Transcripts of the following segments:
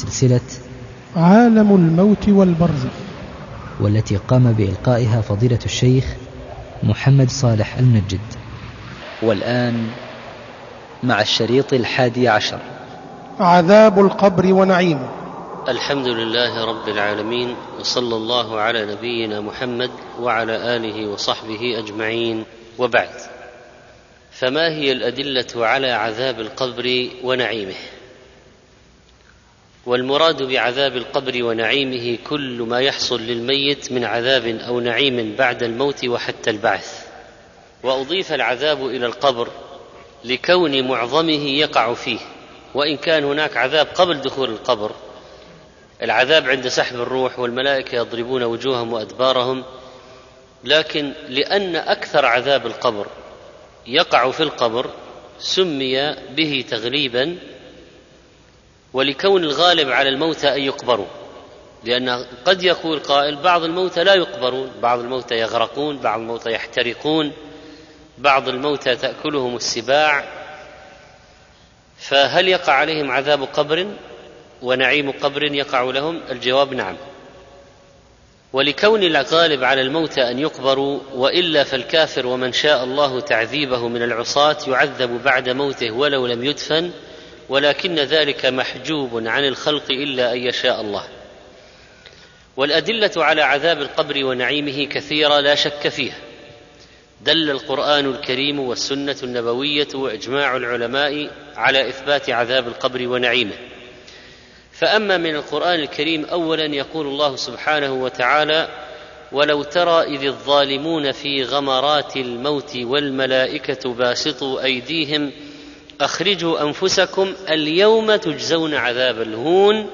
سلسلة عالم الموت والبرزخ والتي قام بإلقائها فضيلة الشيخ محمد صالح المنجد والآن مع الشريط الحادي عشر. عذاب القبر ونعيمه. الحمد لله رب العالمين وصلى الله على نبينا محمد وعلى آله وصحبه أجمعين. وبعد فما هي الأدلة على عذاب القبر ونعيمه؟ والمراد بعذاب القبر ونعيمه كل ما يحصل للميت من عذاب أو نعيم بعد الموت وحتى البعث. وأضيف العذاب إلى القبر لكون معظمه يقع فيه وإن كان هناك عذاب قبل دخول القبر. العذاب عند سحب الروح والملائكة يضربون وجوههم وأدبارهم لكن لأن أكثر عذاب القبر يقع في القبر سمي به تغليبا ولكون الغالب على الموتى أن يقبروا. لأن قد يقول قائل بعض الموتى لا يقبرون بعض الموتى يغرقون بعض الموتى يحترقون بعض الموتى تأكلهم السباع. فهل يقع عليهم عذاب قبر ونعيم قبر يقع لهم؟ الجواب نعم. ولكون الغالب على الموتى أن يقبروا وإلا فالكافر ومن شاء الله تعذيبه من العصاة يعذب بعد موته ولو لم يدفن. ولكن ذلك محجوب عن الخلق إلا أن يشاء الله. والأدلة على عذاب القبر ونعيمه كثيرة لا شك فيها. دل القرآن الكريم والسنة النبوية وإجماع العلماء على إثبات عذاب القبر ونعيمه. فأما من القرآن الكريم اولا يقول الله سبحانه وتعالى ولو ترى إذ الظالمون في غمرات الموت والملائكة باسطوا أيديهم أخرجوا أنفسكم اليوم تجزون عذاب الهون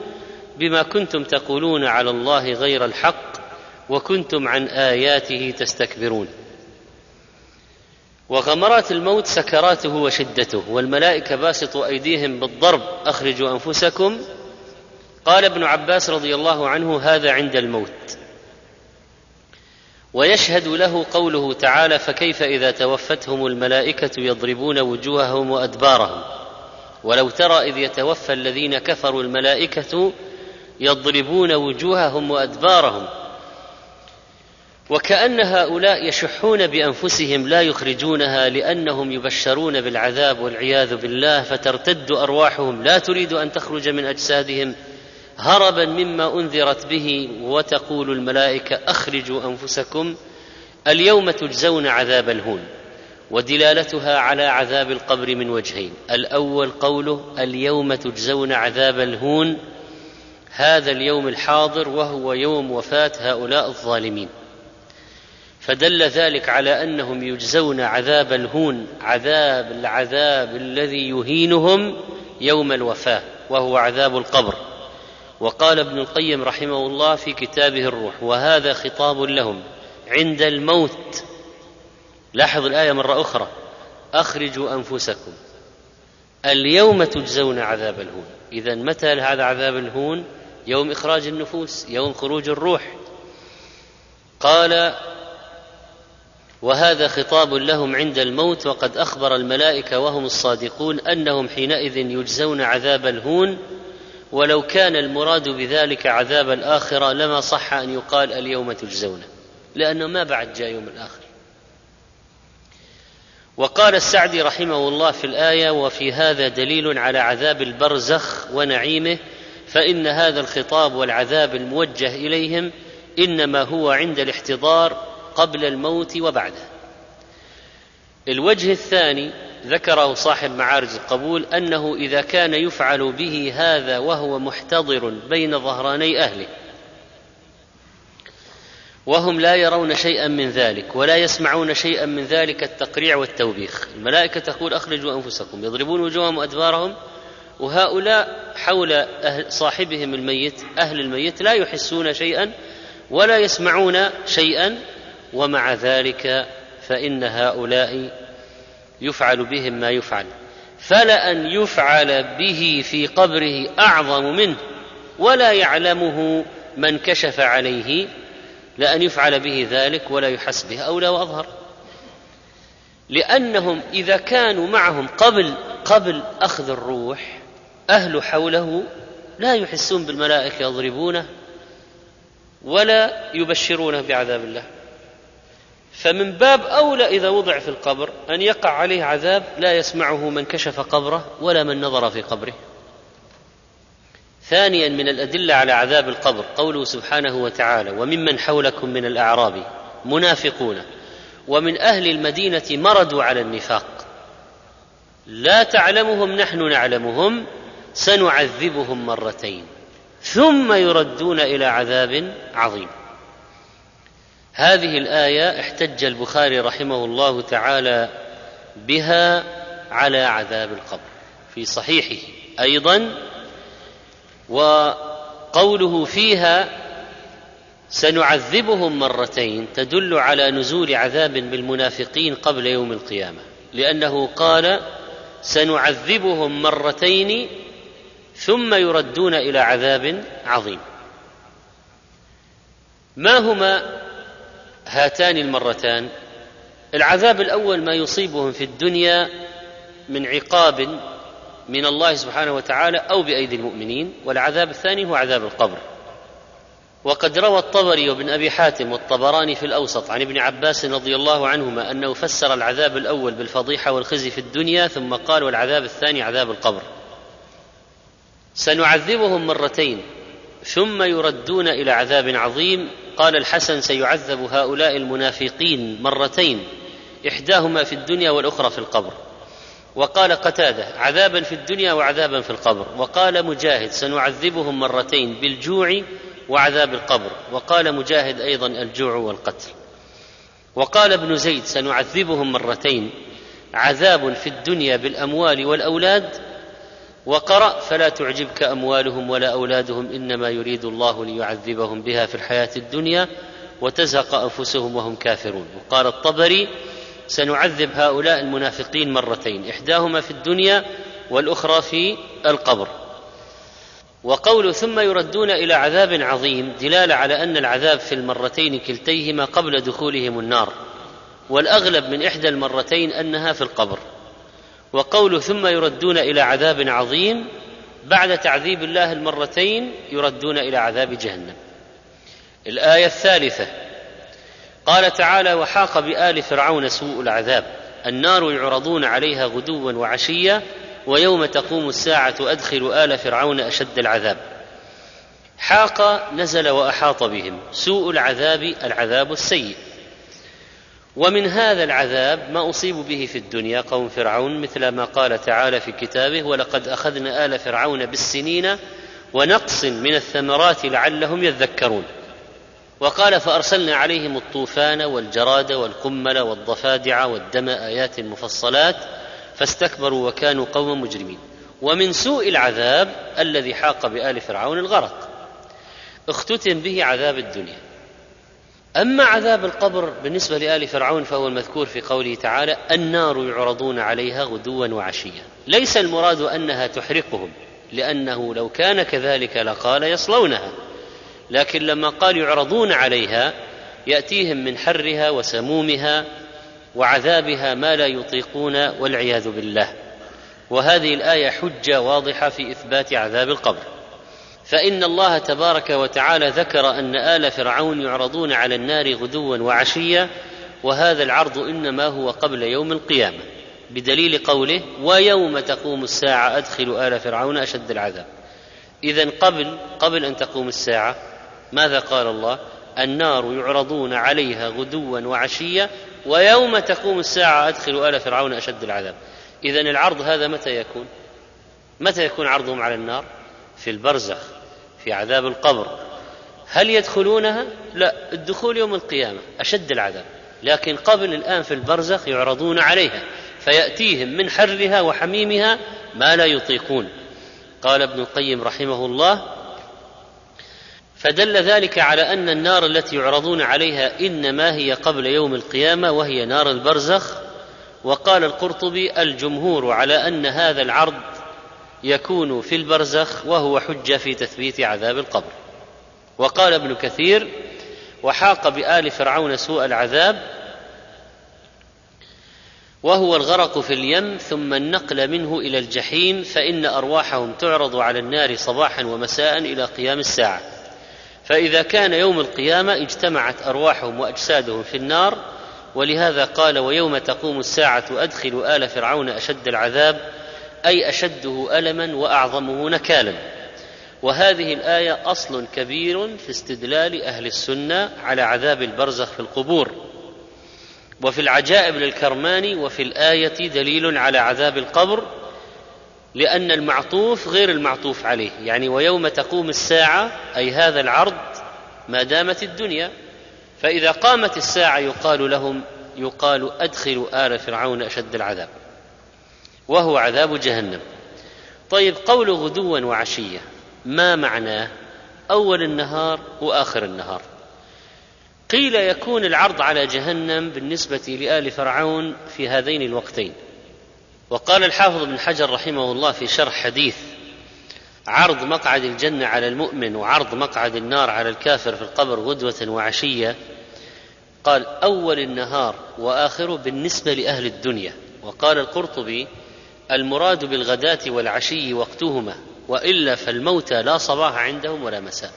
بما كنتم تقولون على الله غير الحق وكنتم عن آياته تستكبرون. وغمرات الموت سكراته وشدته والملائكة باسطوا أيديهم بالضرب. أخرجوا أنفسكم. قال ابن عباس رضي الله عنه هذا عند الموت. ويشهد له قوله تعالى فكيف إذا توفتهم الملائكة يضربون وجوههم وأدبارهم ولو ترى إذ يتوفى الذين كفروا الملائكة يضربون وجوههم وأدبارهم وكأن هؤلاء يشحون بأنفسهم لا يخرجونها لأنهم يبشرون بالعذاب والعياذ بالله فترتد أرواحهم لا تريد أن تخرج من أجسادهم هربا مما أنذرت به وتقول الملائكة أخرجوا أنفسكم اليوم تجزون عذاب الهون ودلالتها على عذاب القبر من وجهين الأول قوله اليوم تجزون عذاب الهون هذا اليوم الحاضر وهو يوم وفاة هؤلاء الظالمين فدل ذلك على أنهم يجزون عذاب الهون عذاب العذاب الذي يهينهم يوم الوفاة وهو عذاب القبر وقال ابن القيم رحمه الله في كتابه الروح وهذا خطاب لهم عند الموت. لاحظ الآية مرة أخرى أخرجوا أنفسكم اليوم تجزون عذاب الهون. اذا متى هذا عذاب الهون؟ يوم إخراج النفوس يوم خروج الروح. قال وهذا خطاب لهم عند الموت وقد أخبر الملائكة وهم الصادقون أنهم حينئذ يجزون عذاب الهون ولو كان المراد بذلك عذاب الآخرة لما صح أن يقال اليوم تجزون لأنه ما بعد جاء يوم الآخر. وقال السعدي رحمه الله في الآية وفي هذا دليل على عذاب البرزخ ونعيمه فإن هذا الخطاب والعذاب الموجه إليهم إنما هو عند الاحتضار قبل الموت وبعده. الوجه الثاني ذكره صاحب معارج القبول أنه إذا كان يفعل به هذا وهو محتضر بين ظهراني أهله. وهم لا يرون شيئا من ذلك ولا يسمعون شيئا من ذلك التقريع والتوبيخ. الملائكة تقول أخرجوا أنفسكم يضربون وجوههم وأدبارهم وهؤلاء حول أهل صاحبهم الميت أهل الميت لا يحسون شيئا ولا يسمعون شيئا ومع ذلك فإن هؤلاء يفعل بهم ما يفعل. فلأن يفعل به في قبره أعظم منه ولا يعلمه من كشف عليه لأن يفعل به ذلك ولا يحس به أولى وأظهر. لأنهم إذا كانوا معهم قبل قبل أخذ الروح أهل حوله لا يحسون بالملائكة يضربونه ولا يبشرونه بعذاب الله. فمن باب أولى إذا وضع في القبر أن يقع عليه عذاب لا يسمعه من كشف قبره ولا من نظر في قبره. ثانيا من الأدلة على عذاب القبر قوله سبحانه وتعالى وممن حولكم من الأعراب منافقون ومن أهل المدينة مردوا على النفاق. لا تعلمهم نحن نعلمهم سنعذبهم مرتين ثم يردون إلى عذاب عظيم. هذه الآية احتج البخاري رحمه الله تعالى بها على عذاب القبر في صحيحه أيضا وقوله فيها سنعذبهم مرتين تدل على نزول عذاب بالمنافقين قبل يوم القيامة لأنه قال سنعذبهم مرتين ثم يردون إلى عذاب عظيم ما هما هاتان المرتان. العذاب الأول ما يصيبهم في الدنيا من عقاب من الله سبحانه وتعالى أو بأيدي المؤمنين والعذاب الثاني هو عذاب القبر. وقد روى الطبري وابن أبي حاتم والطبراني في الأوسط عن ابن عباس رضي الله عنهما أنه فسر العذاب الأول بالفضيحة والخزي في الدنيا ثم قال والعذاب الثاني عذاب القبر. سنعذبهم مرتين ثم يردون إلى عذاب عظيم قال الحسن سيعذب هؤلاء المنافقين مرتين إحداهما في الدنيا والأخرى في القبر. وقال قتاده عذابا في الدنيا وعذابا في القبر. وقال مجاهد سنعذبهم مرتين بالجوع وعذاب القبر. وقال مجاهد أيضا الجوع والقتل. وقال ابن زيد سنعذبهم مرتين عذاب في الدنيا بالأموال والأولاد وقرأ فلا تعجبك أموالهم ولا أولادهم إنما يريد الله ليعذبهم بها في الحياة الدنيا وتزهق أنفسهم وهم كافرون. وقال الطبري سنعذب هؤلاء المنافقين مرتين إحداهما في الدنيا والأخرى في القبر. وقول ثم يردون إلى عذاب عظيم دلالة على أن العذاب في المرتين كلتيهما قبل دخولهم النار والأغلب من إحدى المرتين أنها في القبر. وقوله ثم يردون إلى عذاب عظيم بعد تعذيب الله المرتين يردون إلى عذاب جهنم. الآية الثالثة قال تعالى وحاق بآل فرعون سوء العذاب النار يعرضون عليها غدوا وعشيا ويوم تقوم الساعة أدخل آل فرعون أشد العذاب. حاق نزل وأحاط بهم سوء العذاب العذاب السيء. ومن هذا العذاب ما اصيبوا به في الدنيا قوم فرعون مثل ما قال تعالى في كتابه ولقد أخذنا آل فرعون بالسنين ونقص من الثمرات لعلهم يذكرون وقال فأرسلنا عليهم الطوفان والجراد والقمل والضفادع والدم آيات مفصلات فاستكبروا وكانوا قوما مجرمين ومن سوء العذاب الذي حاق بآل فرعون الغرق. اختتم به عذاب الدنيا. أما عذاب القبر بالنسبة لآل فرعون فهو المذكور في قوله تعالى النار يعرضون عليها غدوا وعشيا. ليس المراد أنها تحرقهم لأنه لو كان كذلك لقال يصلونها. لكن لما قال يعرضون عليها يأتيهم من حرها وسمومها وعذابها ما لا يطيقون والعياذ بالله. وهذه الآية حجة واضحة في إثبات عذاب القبر. فإن الله تبارك وتعالى ذكر أن آل فرعون يعرضون على النار غدوا وعشيا وهذا العرض إنما هو قبل يوم القيامة بدليل قوله ويوم تقوم الساعة أدخل آل فرعون أشد العذاب اذا قبل قبل أن تقوم الساعة ماذا قال الله؟ النار يعرضون عليها غدوا وعشيا ويوم تقوم الساعة أدخل آل فرعون أشد العذاب اذا العرض هذا متى يكون؟ متى يكون عرضهم على النار؟ في البرزخ. في عذاب القبر. هل يدخلونها؟ لا الدخول يوم القيامة أشد العذاب. لكن قبل الآن في البرزخ يعرضون عليها فيأتيهم من حرها وحميمها ما لا يطيقون. قال ابن القيم رحمه الله فدل ذلك على أن النار التي يعرضون عليها إنما هي قبل يوم القيامة وهي نار البرزخ. وقال القرطبي الجمهور على أن هذا العرض يكون في البرزخ وهو حجة في تثبيت عذاب القبر. وقال ابن كثير وحاق بآل فرعون سوء العذاب وهو الغرق في اليم ثم النقل منه إلى الجحيم فإن أرواحهم تعرض على النار صباحا ومساء إلى قيام الساعة. فإذا كان يوم القيامة اجتمعت أرواحهم وأجسادهم في النار ولهذا قال ويوم تقوم الساعة ادخلوا آل فرعون أشد العذاب أي أشده ألما وأعظمه نكالا. وهذه الآية أصل كبير في استدلال أهل السنة على عذاب البرزخ في القبور. وفي العجائب للكرماني وفي الآية دليل على عذاب القبر لأن المعطوف غير المعطوف عليه. يعني ويوم تقوم الساعة أي هذا العرض ما دامت الدنيا. فإذا قامت الساعة يقال لهم يقال أدخلوا آل فرعون أشد العذاب. وهو عذاب جهنم. طيب قول غدوا وعشية ما معناه؟ أول النهار وآخر النهار. قيل يكون العرض على جهنم بالنسبة لآل فرعون في هذين الوقتين. وقال الحافظ بن حجر رحمه الله في شرح حديث عرض مقعد الجنة على المؤمن وعرض مقعد النار على الكافر في القبر غدوة وعشية قال أول النهار واخره بالنسبة لأهل الدنيا. وقال القرطبي المراد بالغداة والعشي وقتهما وإلا فالموتى لا صباح عندهم ولا مساء.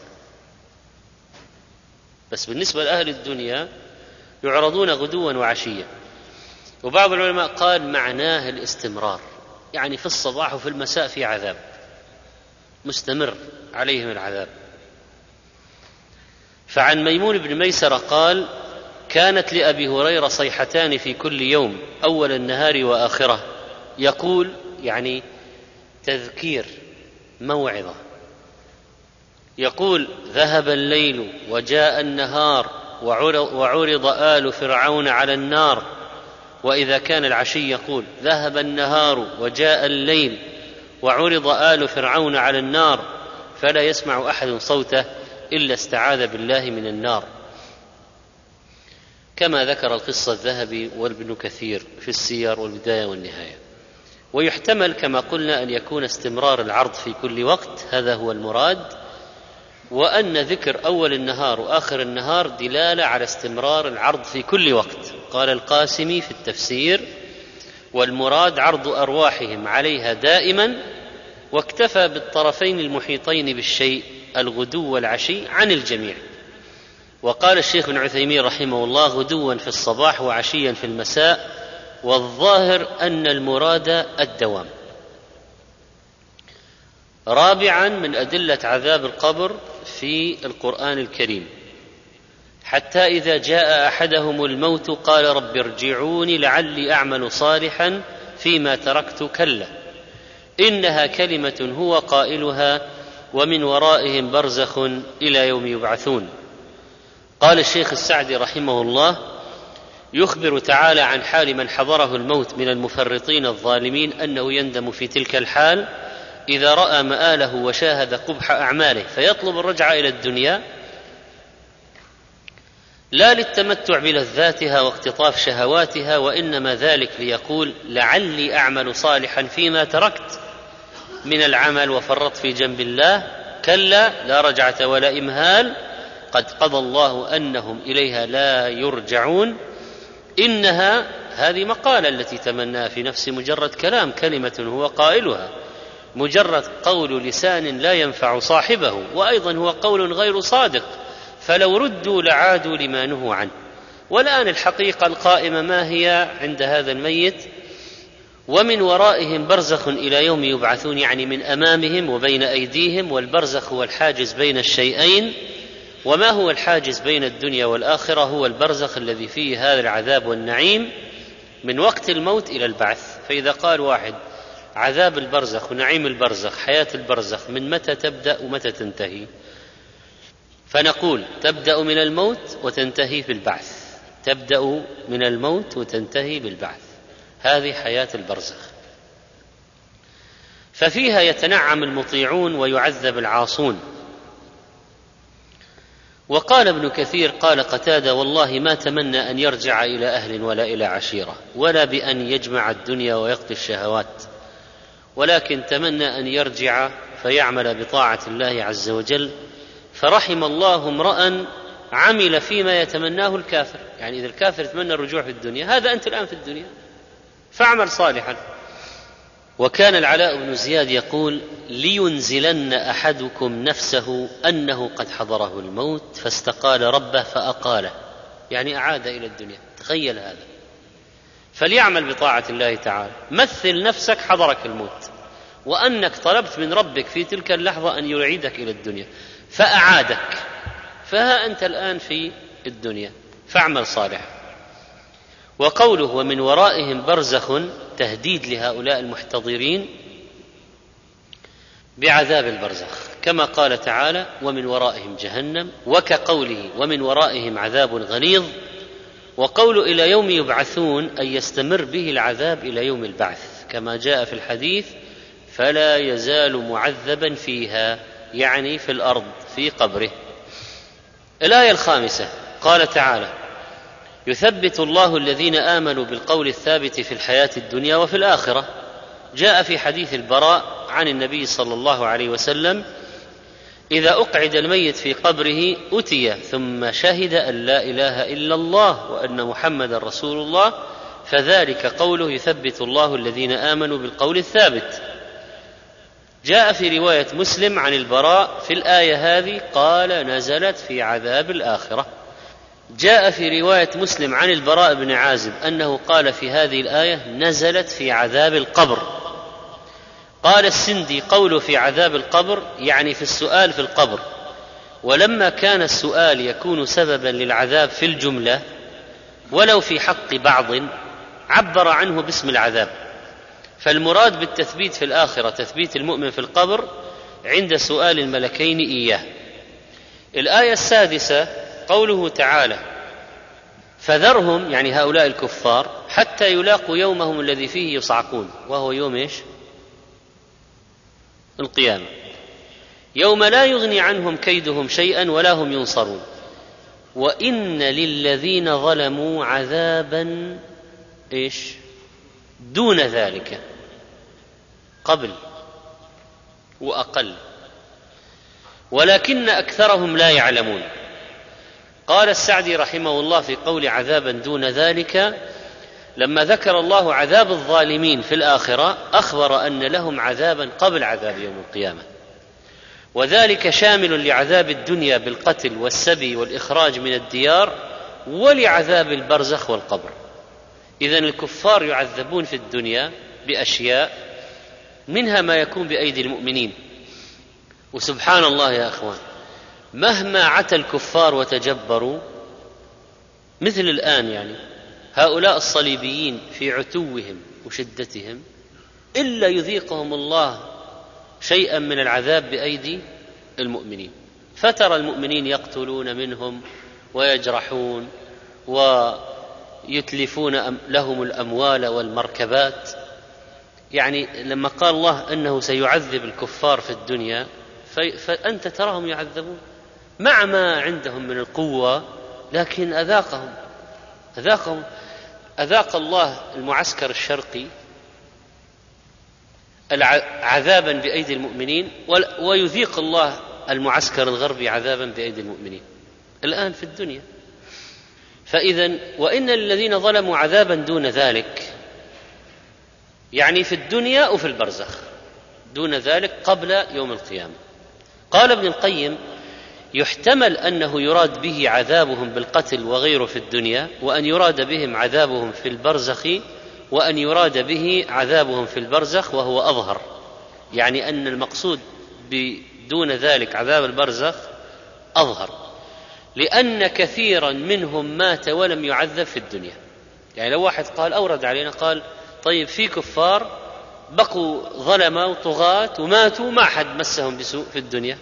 بس بالنسبة لأهل الدنيا يعرضون غدوا وعشيا. وبعض العلماء قال معناه الاستمرار. يعني في الصباح وفي المساء في عذاب. مستمر عليهم العذاب. فعن ميمون بن ميسرة قال كانت لأبي هريرة صيحتان في كل يوم أول النهار وآخره. يقول يعني تذكير موعظة. يقول ذهب الليل وجاء النهار وعرض آل فرعون على النار. وإذا كان العشي يقول ذهب النهار وجاء الليل وعرض آل فرعون على النار. فلا يسمع أحد صوته إلا استعاذ بالله من النار. كما ذكر القصة الذهبي وابن كثير في السير والبداية والنهاية. ويحتمل كما قلنا أن يكون استمرار العرض في كل وقت هذا هو المراد. وأن ذكر أول النهار وآخر النهار دلالة على استمرار العرض في كل وقت. قال القاسمي في التفسير والمراد عرض أرواحهم عليها دائما واكتفى بالطرفين المحيطين بالشيء الغدو والعشي عن الجميع. وقال الشيخ ابن عثيمين رحمه الله غدوا في الصباح وعشيا في المساء والظاهر أن المراد الدوام. رابعا من أدلة عذاب القبر في القرآن الكريم. حتى إذا جاء أحدهم الموت قال رب ارجعوني لعلي أعمل صالحا فيما تركت كلا. إنها كلمة هو قائلها ومن ورائهم برزخ إلى يوم يبعثون. قال الشيخ السعدي رحمه الله يخبر تعالى عن حال من حضره الموت من المفرطين الظالمين أنه يندم في تلك الحال إذا رأى مآله وشاهد قبح أعماله فيطلب الرجعه إلى الدنيا لا للتمتع بلذاتها واقتطاف شهواتها وإنما ذلك ليقول لعلي أعمل صالحا فيما تركت من العمل وفرطت في جنب الله. كلا لا رجعة ولا إمهال قد قضى الله أنهم إليها لا يرجعون. إنها هذه مقالة التي تمناها في نفسي مجرد كلام كلمة هو قائلها. مجرد قول لسان لا ينفع صاحبه وأيضا هو قول غير صادق. فلو ردوا لعادوا لما نهوا عنه. والآن الحقيقة القائمة ما هي عند هذا الميت؟ ومن ورائهم برزخ إلى يوم يبعثون يعني من أمامهم وبين أيديهم والبرزخ هو الحاجز بين الشيئين. وما هو الحاجز بين الدنيا والآخرة هو البرزخ الذي فيه هذا العذاب والنعيم من وقت الموت إلى البعث. فإذا قال واحد عذاب البرزخ ونعيم البرزخ حياة البرزخ من متى تبدأ ومتى تنتهي؟ فنقول تبدأ من الموت وتنتهي بالبعث تبدأ من الموت وتنتهي بالبعث. هذه حياة البرزخ. ففيها يتنعم المطيعون ويعذب العاصون. وقال ابن كثير قال قتادة والله ما تمنى أن يرجع إلى أهل ولا إلى عشيرة ولا بأن يجمع الدنيا ويقضي الشهوات. ولكن تمنى أن يرجع فيعمل بطاعة الله عز وجل. فرحم الله امرأ عمل فيما يتمناه الكافر. يعني إذا الكافر يتمنى الرجوع في الدنيا هذا أنت الآن في الدنيا. فاعمل صالحا. وكان العلاء بن زياد يقول لينزلن أحدكم نفسه أنه قد حضره الموت فاستقال ربه فأقاله. يعني أعاد إلى الدنيا. تخيل هذا. فليعمل بطاعة الله تعالى. مثل نفسك حضرك الموت. وأنك طلبت من ربك في تلك اللحظة أن يعيدك إلى الدنيا. فأعادك. فها أنت الآن في الدنيا. فاعمل صالحا. وقوله ومن ورائهم برزخ تهديد لهؤلاء المحتضرين بعذاب البرزخ. كما قال تعالى ومن ورائهم جهنم وكقوله ومن ورائهم عذاب غليظ وقول إلى يوم يبعثون ان يستمر به العذاب إلى يوم البعث. كما جاء في الحديث فلا يزال معذبا فيها يعني في الأرض في قبره. الآية الخامسة قال تعالى يثبت الله الذين آمنوا بالقول الثابت في الحياة الدنيا وفي الآخرة. جاء في حديث البراء عن النبي صلى الله عليه وسلم إذا أقعد الميت في قبره أتي ثم شهد أن لا إله إلا الله وأن محمدا رسول الله فذلك قوله يثبت الله الذين آمنوا بالقول الثابت. جاء في رواية مسلم عن البراء في الآية هذه قال نزلت في عذاب الآخرة. جاء في رواية مسلم عن البراء بن عازب أنه قال في هذه الآية نزلت في عذاب القبر. قال السندي قوله في عذاب القبر يعني في السؤال في القبر. ولما كان السؤال يكون سببا للعذاب في الجملة ولو في حق بعض عبر عنه باسم العذاب. فالمراد بالتثبيت في الآخرة تثبيت المؤمن في القبر عند سؤال الملكين إياه. الآية السادسة قوله تعالى فذرهم يعني هؤلاء الكفار حتى يلاقوا يومهم الذي فيه يصعقون وهو يوم إيش؟ القيامة. يوم لا يغني عنهم كيدهم شيئا ولا هم ينصرون. وإن للذين ظلموا عذابا إيش؟ دون ذلك. قبل وأقل. ولكن أكثرهم لا يعلمون. قال السعدي رحمه الله في قول عذابا دون ذلك لما ذكر الله عذاب الظالمين في الآخرة أخبر أن لهم عذابا قبل عذاب يوم القيامة. وذلك شامل لعذاب الدنيا بالقتل والسبي والإخراج من الديار ولعذاب البرزخ والقبر. اذا الكفار يعذبون في الدنيا بأشياء منها ما يكون بأيدي المؤمنين. وسبحان الله يا إخوان. مهما عتى الكفار وتجبروا مثل الآن يعني هؤلاء الصليبيين في عتوهم وشدتهم إلا يذيقهم الله شيئا من العذاب بأيدي المؤمنين. فترى المؤمنين يقتلون منهم ويجرحون ويتلفون لهم الأموال والمركبات. يعني لما قال الله إنه سيعذب الكفار في الدنيا فأنت تراهم يعذبون. مع ما عندهم من القوة لكن أذاقهم أذاقهم أذاق الله المعسكر الشرقي عذابا بأيدي المؤمنين ويذيق الله المعسكر الغربي عذابا بأيدي المؤمنين. الآن في الدنيا. فإذا وإن للذين ظلموا عذابا دون ذلك يعني في الدنيا وفي البرزخ دون ذلك قبل يوم القيامة. قال ابن القيم يحتمل أنه يراد به عذابهم بالقتل وغيره في الدنيا وأن يراد بهم عذابهم في البرزخ وأن يراد به عذابهم في البرزخ وهو أظهر. يعني أن المقصود بدون ذلك عذاب البرزخ أظهر. لأن كثيرا منهم مات ولم يعذب في الدنيا. يعني لو واحد قال أورد علينا قال طيب في كفار بقوا ظلمة وطغاة وماتوا ما حد مسهم بسوء في الدنيا.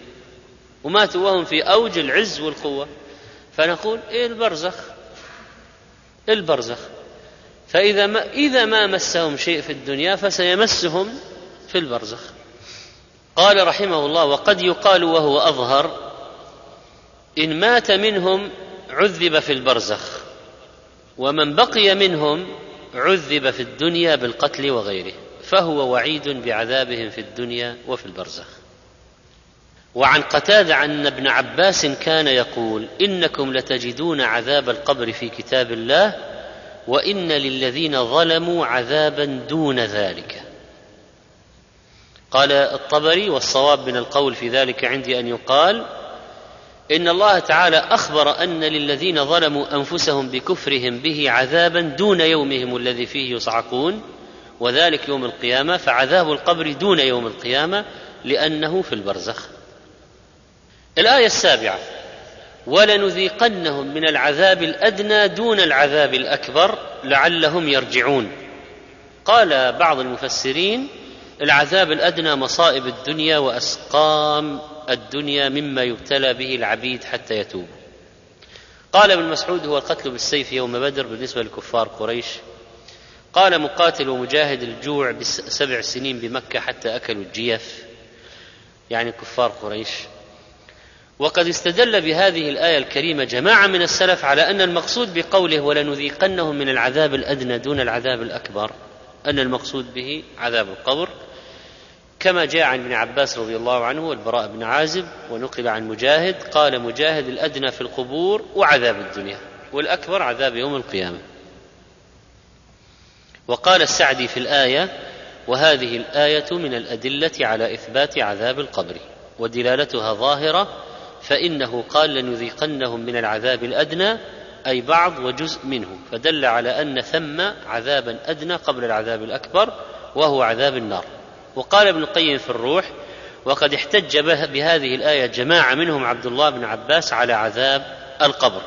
وماتوا وهم في أوج العز والقوة. فنقول إيه البرزخ؟ البرزخ. فإذا ما إذا ما مسهم شيء في الدنيا فسيمسهم في البرزخ. قال رحمه الله وقد يقال وهو أظهر إن مات منهم عذب في البرزخ ومن بقي منهم عذب في الدنيا بالقتل وغيره فهو وعيد بعذابهم في الدنيا وفي البرزخ. وعن قتادة ان ابن عباس كان يقول إنكم لتجدون عذاب القبر في كتاب الله وإن للذين ظلموا عذابا دون ذلك. قال الطبري والصواب من القول في ذلك عندي أن يقال إن الله تعالى أخبر أن للذين ظلموا أنفسهم بكفرهم به عذابا دون يومهم الذي فيه يصعقون وذلك يوم القيامة فعذاب القبر دون يوم القيامة لأنه في البرزخ. الآية السابعة ولنذيقنهم من العذاب الأدنى دون العذاب الأكبر لعلهم يرجعون. قال بعض المفسرين العذاب الأدنى مصائب الدنيا وأسقام الدنيا مما يبتلى به العبيد حتى يتوبوا قال ابن مسعود هو القتل بالسيف يوم بدر بالنسبة لكفار قريش. قال مقاتل ومجاهد الجوع بسبع سنين بمكة حتى أكلوا الجيف. يعني كفار قريش. وقد استدل بهذه الآية الكريمة جماعة من السلف على أن المقصود بقوله ولنذيقنهم من العذاب الأدنى دون العذاب الأكبر أن المقصود به عذاب القبر كما جاء عن ابن عباس رضي الله عنه والبراء بن عازب ونقل عن مجاهد قال مجاهد الأدنى في القبور وعذاب الدنيا والأكبر عذاب يوم القيامة. وقال السعدي في الآية وهذه الآية من الأدلة على إثبات عذاب القبر ودلالتها ظاهرة فإنه قال لنذيقنهم من العذاب الأدنى أي بعض وجزء منه فدل على أن ثم عذابا أدنى قبل العذاب الأكبر وهو عذاب النار. وقال ابن القيم في الروح وقد احتج بهذه الآية جماعة منهم عبد الله بن عباس على عذاب القبر.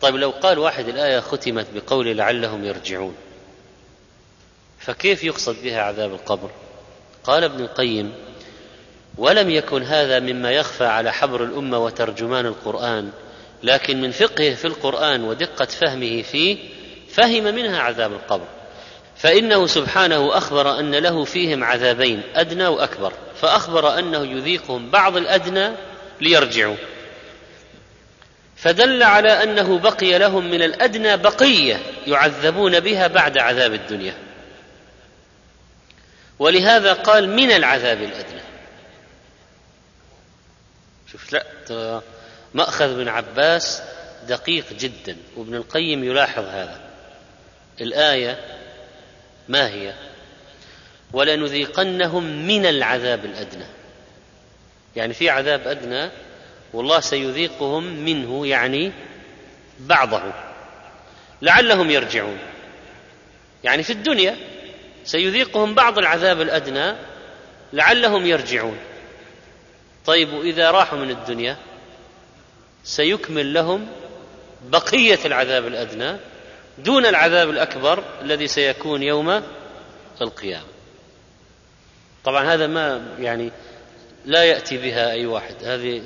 طيب لو قال واحد الآية ختمت بقول لعلهم يرجعون فكيف يقصد بها عذاب القبر؟ قال ابن القيم ولم يكن هذا مما يخفى على حبر الأمة وترجمان القرآن لكن من فقهه في القرآن ودقة فهمه فيه فهم منها عذاب القبر. فإنه سبحانه أخبر أن له فيهم عذابين أدنى وأكبر. فأخبر أنه يذيقهم بعض الأدنى ليرجعوا. فدل على أنه بقي لهم من الأدنى بقية يعذبون بها بعد عذاب الدنيا. ولهذا قال من العذاب الأدنى؟ شوف لا مأخذ بن عباس دقيق جدا وابن القيم يلاحظ هذا. الآية ما هي؟ ولنذيقنهم من العذاب الأدنى. يعني في عذاب أدنى والله سيذيقهم منه يعني بعضه. لعلهم يرجعون. يعني في الدنيا سيذيقهم بعض العذاب الأدنى لعلهم يرجعون. طيب واذا راحوا من الدنيا سيكمل لهم بقية العذاب الأدنى دون العذاب الأكبر الذي سيكون يوم القيامة. طبعا هذا ما يعني لا يأتي بها أي واحد. هذه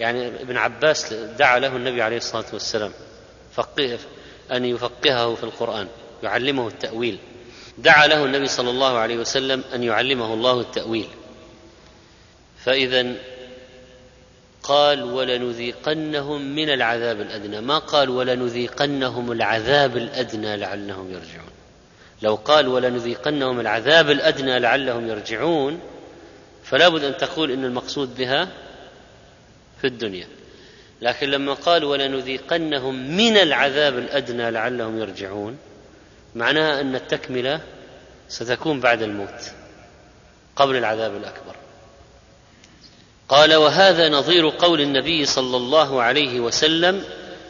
يعني ابن عباس دعا له النبي عليه الصلاة والسلام فقه أن يفقهه في القرآن يعلمه التأويل. دعا له النبي صلى الله عليه وسلم أن يعلمه الله التأويل. فإذا قال ولنذيقنهم من العذاب الأدنى. ما قال ولنذيقنهم العذاب الأدنى لعلهم يرجعون. لو قال ولنذيقنهم العذاب الأدنى لعلهم يرجعون فلا بد أن تقول إن المقصود بها في الدنيا. لكن لما قال ولنذيقنهم من العذاب الأدنى لعلهم يرجعون معناها أن التكملة ستكون بعد الموت قبل العذاب الأكبر. قال وهذا نظير قول النبي صلى الله عليه وسلم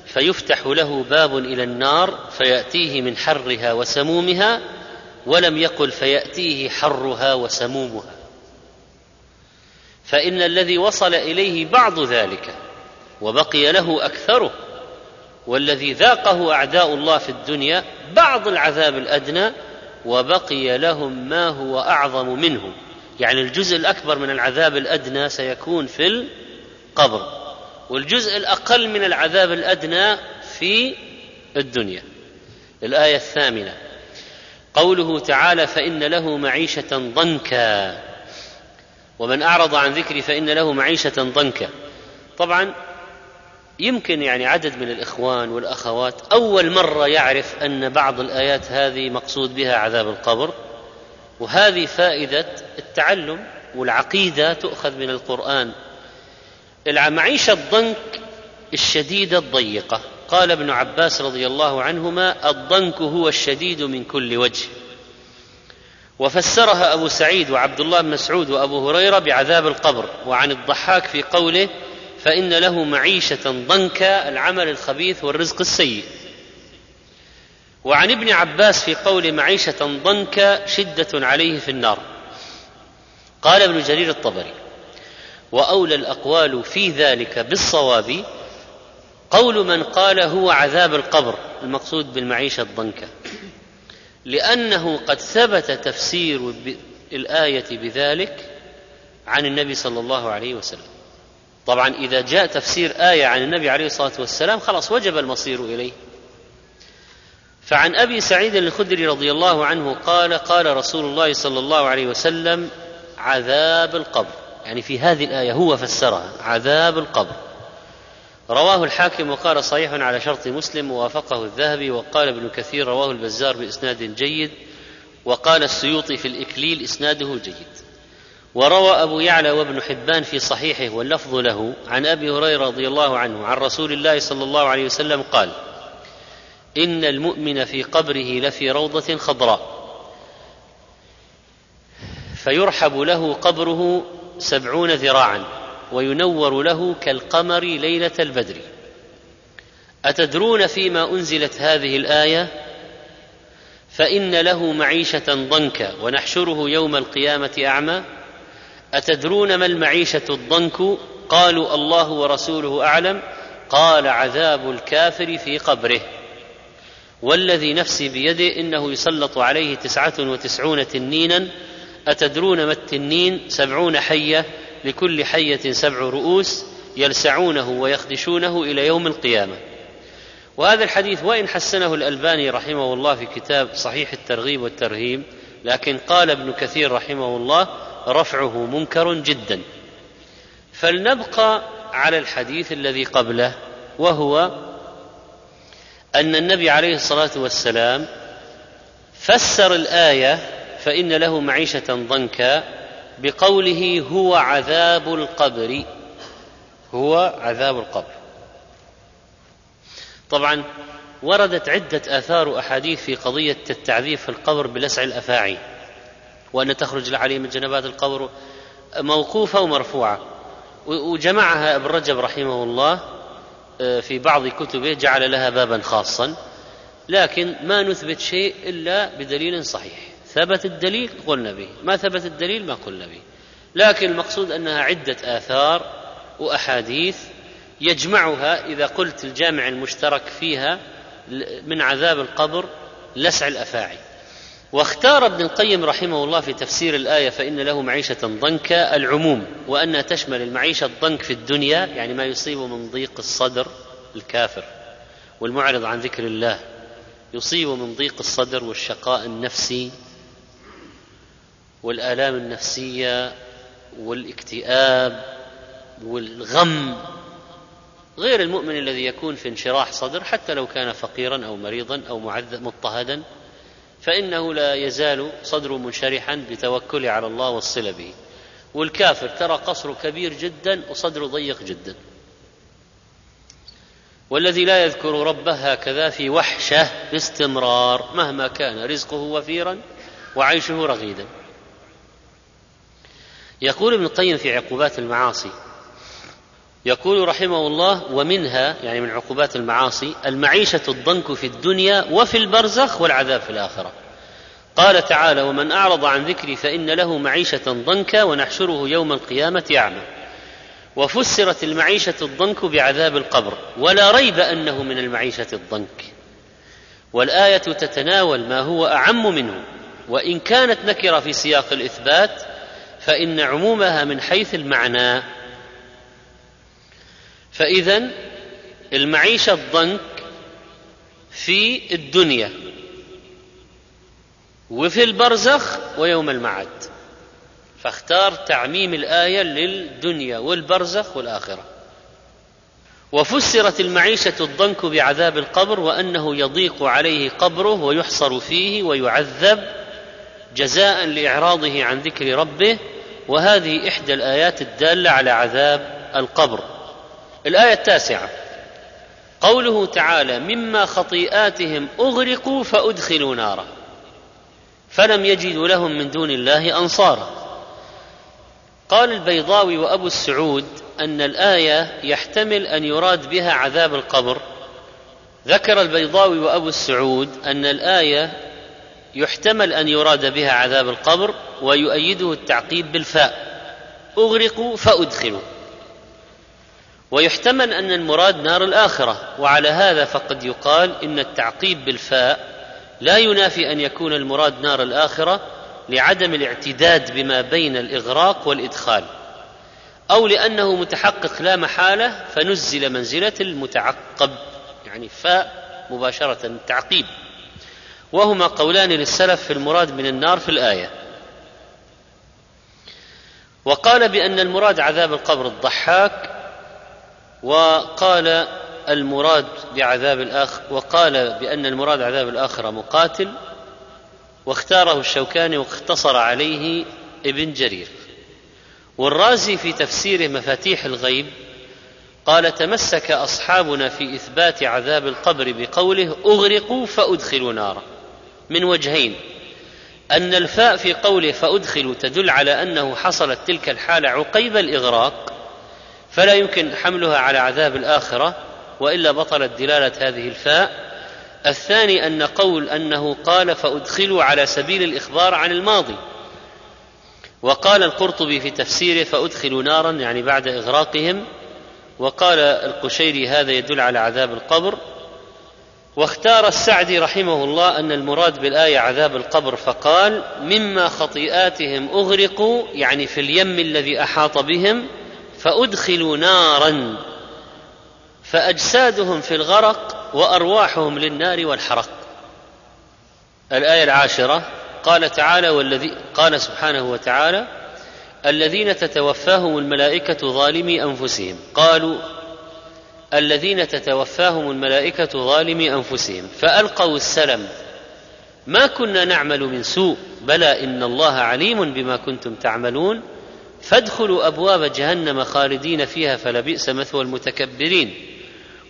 فيفتح له باب إلى النار فيأتيه من حرها وسمومها ولم يقل فيأتيه حرها وسمومها. فإن الذي وصل إليه بعض ذلك وبقي له أكثره والذي ذاقه أعداء الله في الدنيا بعض العذاب الأدنى وبقي لهم ما هو أعظم منه يعني الجزء الأكبر من العذاب الأدنى سيكون في القبر والجزء الأقل من العذاب الأدنى في الدنيا. الآية الثامنة قوله تعالى فإن له معيشة ضنكا. ومن أعرض عن ذكري فإن له معيشة ضنكا. طبعا يمكن يعني عدد من الإخوان والأخوات أول مرة يعرف أن بعض الآيات هذه مقصود بها عذاب القبر. وهذه فائدة التعلم والعقيدة تؤخذ من القرآن. المعيشه الضنك الشديده الضيقة. قال ابن عباس رضي الله عنهما الضنك هو الشديد من كل وجه. وفسرها أبو سعيد وعبد الله بن مسعود وأبو هريرة بعذاب القبر وعن الضحاك في قوله فإن له معيشة ضنكا العمل الخبيث والرزق السيء. وعن ابن عباس في قول معيشة ضنكا شدة عليه في النار. قال ابن جرير الطبري وأولى الأقوال في ذلك بالصواب قول من قال هو عذاب القبر المقصود بالمعيشة الضنكه لأنه قد ثبت تفسير الآية بذلك عن النبي صلى الله عليه وسلم. طبعا إذا جاء تفسير آية عن النبي عليه الصلاة والسلام خلاص وجب المصير إليه. فعن أبي سعيد الخدري رضي الله عنه قال قال رسول الله صلى الله عليه وسلم عذاب القبر. يعني في هذه الآية هو فسرها عذاب القبر. رواه الحاكم وقال صحيح على شرط مسلم ووافقه الذهبي وقال ابن كثير رواه البزار بإسناد جيد وقال السيوطي في الإكليل إسناده جيد. وروى أبو يعلى وابن حبان في صحيحه واللفظ له عن أبي هريرة رضي الله عنه عن رسول الله صلى الله عليه وسلم قال إن المؤمن في قبره لفي روضة خضراء. فيرحب له قبره سبعون ذراعا وينور له كالقمر ليلة البدر. أتدرون فيما أنزلت هذه الآية؟ فإن له معيشة ضنكا ونحشره يوم القيامة أعمى. أتدرون ما المعيشة الضنك؟ قالوا الله ورسوله أعلم. قال عذاب الكافر في قبره. والذي نفسي بيده إنه يسلط عليه تسعة وتسعون تنينا أتدرون ما التنين؟ سبعون حية لكل حية سبع رؤوس يلسعونه ويخدشونه إلى يوم القيامة. وهذا الحديث وإن حسنه الألباني رحمه الله في كتاب صحيح الترغيب والترهيب لكن قال ابن كثير رحمه الله رفعه منكر جدا. فلنبقى على الحديث الذي قبله وهو أن النبي عليه الصلاة والسلام فسر الآية فإن له معيشة ضنكا بقوله هو عذاب القبر. هو عذاب القبر. طبعا وردت عدة آثار احاديث في قضية التعذيب في القبر بلسع الأفاعي وأن تخرج العلي من جنبات القبر موقوفة ومرفوعة وجمعها ابن رجب رحمه الله في بعض كتبه جعل لها بابا خاصا لكن ما نثبت شيء إلا بدليل صحيح. ثبت الدليل قلنا به ما ثبت الدليل ما قلنا به. لكن المقصود أنها عدة آثار وأحاديث يجمعها إذا قلت الجامع المشترك فيها من عذاب القبر لسع الأفاعي. واختار ابن القيم رحمه الله في تفسير الآية فإن له معيشة ضنكا العموم وانها تشمل المعيشة الضنك في الدنيا يعني ما يصيب من ضيق الصدر الكافر والمعرض عن ذكر الله يصيب من ضيق الصدر والشقاء النفسي والآلام النفسية والاكتئاب والغم غير المؤمن الذي يكون في انشراح صدر حتى لو كان فقيرا أو مريضا أو معذب مضطهدا فإنه لا يزال صدره منشرحا بتوكله على الله والصلة به. والكافر ترى قصره كبير جدا وصدره ضيق جدا. والذي لا يذكر ربه هكذا في وحشه باستمرار مهما كان رزقه وفيرا وعيشه رغيدا. يقول ابن القيم في عقوبات المعاصي يقول رحمه الله ومنها يعني من عقوبات المعاصي المعيشة الضنك في الدنيا وفي البرزخ والعذاب في الآخرة. قال تعالى ومن أعرض عن ذكري فإن له معيشة ضنكا ونحشره يوم القيامة أعمى. وفسرت المعيشة الضنك بعذاب القبر ولا ريب أنه من المعيشة الضنك. والآية تتناول ما هو أعم منه وإن كانت نكرة في سياق الإثبات فإن عمومها من حيث المعنى. فإذا المعيشة الضنك في الدنيا وفي البرزخ ويوم المعاد فاختار تعميم الآية للدنيا والبرزخ والآخرة. وفسرت المعيشة الضنك بعذاب القبر وأنه يضيق عليه قبره ويحصر فيه ويعذب جزاء لإعراضه عن ذكر ربه. وهذه إحدى الآيات الدالة على عذاب القبر. الآية التاسعة. قوله تعالى مما خطيئاتهم أغرقوا فأدخلوا نارا. فلم يجدوا لهم من دون الله أنصارا. قال البيضاوي وأبو السعود أن الآية يحتمل أن يراد بها عذاب القبر. ذكر البيضاوي وأبو السعود أن الآية يحتمل أن يراد بها عذاب القبر ويؤيده التعقيب بالفاء. أغرقوا فأدخلوا. ويحتمل أن المراد نار الآخرة. وعلى هذا فقد يقال إن التعقيب بالفاء لا ينافي أن يكون المراد نار الآخرة لعدم الاعتداد بما بين الإغراق والإدخال أو لأنه متحقق لا محالة فنزل منزلة المتعقب يعني فاء مباشرة التعقيب وهما قولان للسلف في المراد من النار في الآية. وقال بأن المراد عذاب القبر الضحاك وقال المراد بعذاب الآخر وقال بأن المراد عذاب الآخرة مقاتل واختاره الشوكاني واقتصر عليه ابن جرير. والرازي في تفسيره مفاتيح الغيب قال تمسك أصحابنا في إثبات عذاب القبر بقوله أغرقوا فأدخلوا نارا. من وجهين أن الفاء في قوله فأدخلوا تدل على أنه حصلت تلك الحالة عقيب الإغراق فلا يمكن حملها على عذاب الآخرة وإلا بطلت دلالة هذه الفاء. الثاني أن قول أنه قال فأدخلوا على سبيل الإخبار عن الماضي. وقال القرطبي في تفسيره فأدخلوا نارا يعني بعد إغراقهم. وقال القشيري هذا يدل على عذاب القبر. واختار السعدي رحمه الله أن المراد بالآية عذاب القبر فقال مما خطيئاتهم أغرقوا يعني في اليم الذي أحاط بهم فأدخلوا نارا فأجسادهم في الغرق وأرواحهم للنار والحرق. الآية العاشرة قال تعالى والذي قال سبحانه وتعالى الذين تتوفاهم الملائكة ظالمي أنفسهم. قالوا الذين تتوفاهم الملائكة ظالمي أنفسهم. فألقوا السلم ما كنا نعمل من سوء بلى إن الله عليم بما كنتم تعملون. فادخلوا أبواب جهنم خالدين فيها فلبئس مثوى المتكبرين.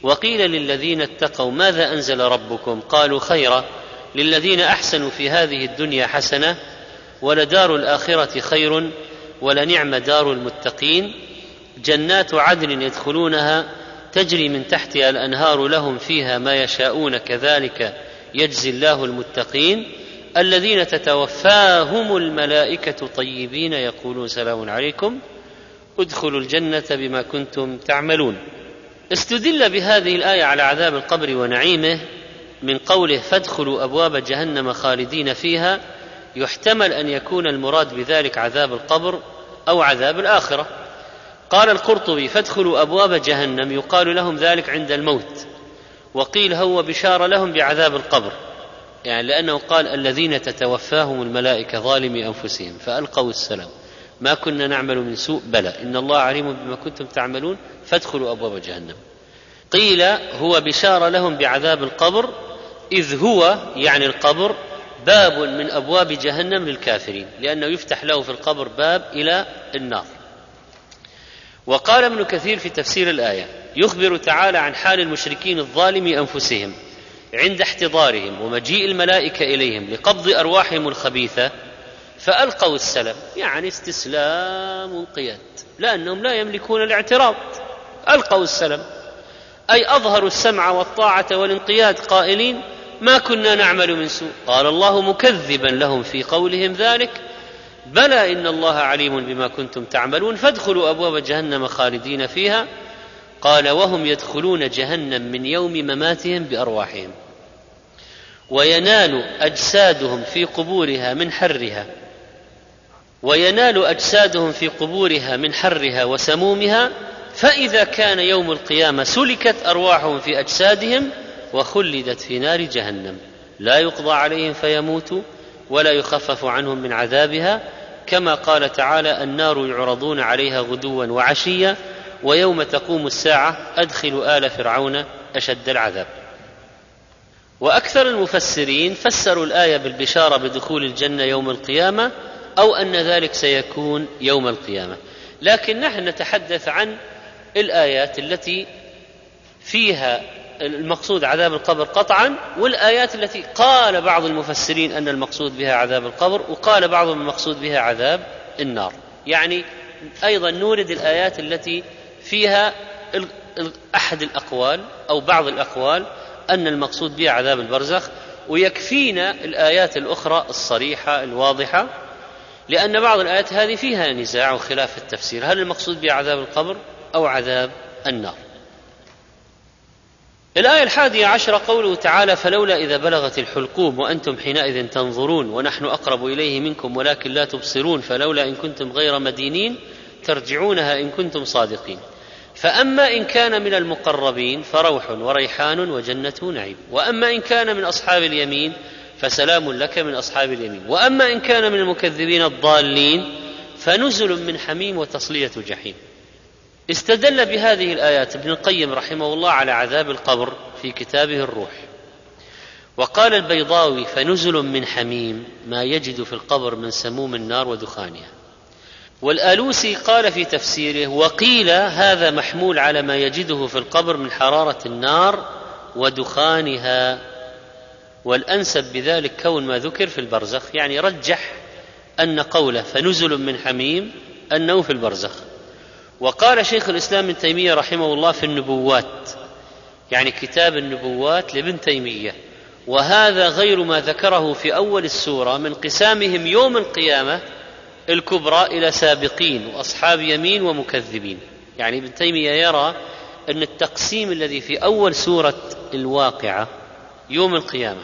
وقيل للذين اتقوا ماذا أنزل ربكم؟ قالوا خيرا للذين أحسنوا في هذه الدنيا حسنة ولدار الآخرة خير ولنعم دار المتقين. جنات عدن يدخلونها تجري من تحتها الأنهار لهم فيها ما يشاءون كذلك يجزي الله المتقين. الذين تتوفاهم الملائكة طيبين يقولون سلام عليكم ادخلوا الجنة بما كنتم تعملون. استدل بهذه الآية على عذاب القبر ونعيمه من قوله فادخلوا أبواب جهنم خالدين فيها يحتمل أن يكون المراد بذلك عذاب القبر أو عذاب الآخرة. قال القرطبي فادخلوا أبواب جهنم يقال لهم ذلك عند الموت. وقيل هو بشارة لهم بعذاب القبر. يعني لأنه قال الذين تتوفاهم الملائكة ظالمي أنفسهم فألقوا السلام. ما كنا نعمل من سوء؟ بلى. إن الله عليم بما كنتم تعملون فادخلوا أبواب جهنم. قيل هو بشارة لهم بعذاب القبر إذ هو يعني القبر باب من أبواب جهنم للكافرين لأنه يفتح له في القبر باب إلى النار. وقال ابن كثير في تفسير الآية يخبر تعالى عن حال المشركين الظالم أنفسهم. عند احتضارهم ومجيء الملائكة إليهم لقبض أرواحهم الخبيثة فألقوا السلم يعني استسلام وانقياد لأنهم لا يملكون الاعتراض. ألقوا السلم أي أظهروا السمع والطاعة والانقياد قائلين ما كنا نعمل من سوء. قال الله مكذبا لهم في قولهم ذلك بلى إن الله عليم بما كنتم تعملون فادخلوا أبواب جهنم خالدين فيها قال وهم يدخلون جهنم من يوم مماتهم بأرواحهم. وينال أجسادهم في قبورها من حرها. وينال أجسادهم في قبورها من حرها وسمومها فإذا كان يوم القيامة سلكت أرواحهم في أجسادهم وخلدت في نار جهنم. لا يقضى عليهم فيموتوا ولا يخفف عنهم من عذابها كما قال تعالى النار يعرضون عليها غدوا وعشيا ويوم تقوم الساعة ادخلوا آل فرعون أشد العذاب. وأكثر المفسرين فسروا الآية بالبشارة بدخول الجنة يوم القيامة أو أن ذلك سيكون يوم القيامة. لكن نحن نتحدث عن الآيات التي فيها المقصود عذاب القبر قطعا والآيات التي قال بعض المفسرين أن المقصود بها عذاب القبر وقال بعضهم المقصود بها عذاب النار. يعني أيضا نورد الآيات التي فيها أحد الأقوال أو بعض الأقوال أن المقصود بها عذاب البرزخ ويكفينا الآيات الأخرى الصريحة الواضحة لأن بعض الآيات هذه فيها نزاع وخلاف في التفسير. هل المقصود بها عذاب القبر أو عذاب النار؟ الآية الحادية عشرة قوله تعالى فلولا إذا بلغت الحلقوم وأنتم حينئذ تنظرون ونحن أقرب إليه منكم ولكن لا تبصرون فلولا إن كنتم غير مدينين ترجعونها إن كنتم صادقين. فأما إن كان من المقربين فروح وريحان وجنة نعيم وأما إن كان من أصحاب اليمين فسلام لك من أصحاب اليمين. وأما إن كان من المكذبين الضالين فنزل من حميم وتصلية جحيم. استدل بهذه الآيات ابن القيم رحمه الله على عذاب القبر في كتابه الروح. وقال البيضاوي فنزل من حميم ما يجد في القبر من سموم النار ودخانها. والآلوسي قال في تفسيره وقيل هذا محمول على ما يجده في القبر من حرارة النار ودخانها والأنسب بذلك كون ما ذكر في البرزخ يعني رجح أن قوله فنزل من حميم أنه في البرزخ. وقال شيخ الإسلام ابن تيمية رحمه الله في النبوات يعني كتاب النبوات لابن تيمية. وهذا غير ما ذكره في أول السورة من قسامهم يوم القيامة الكبرى إلى سابقين وأصحاب يمين ومكذبين. يعني ابن تيمية يرى أن التقسيم الذي في أول سورة الواقعة يوم القيامة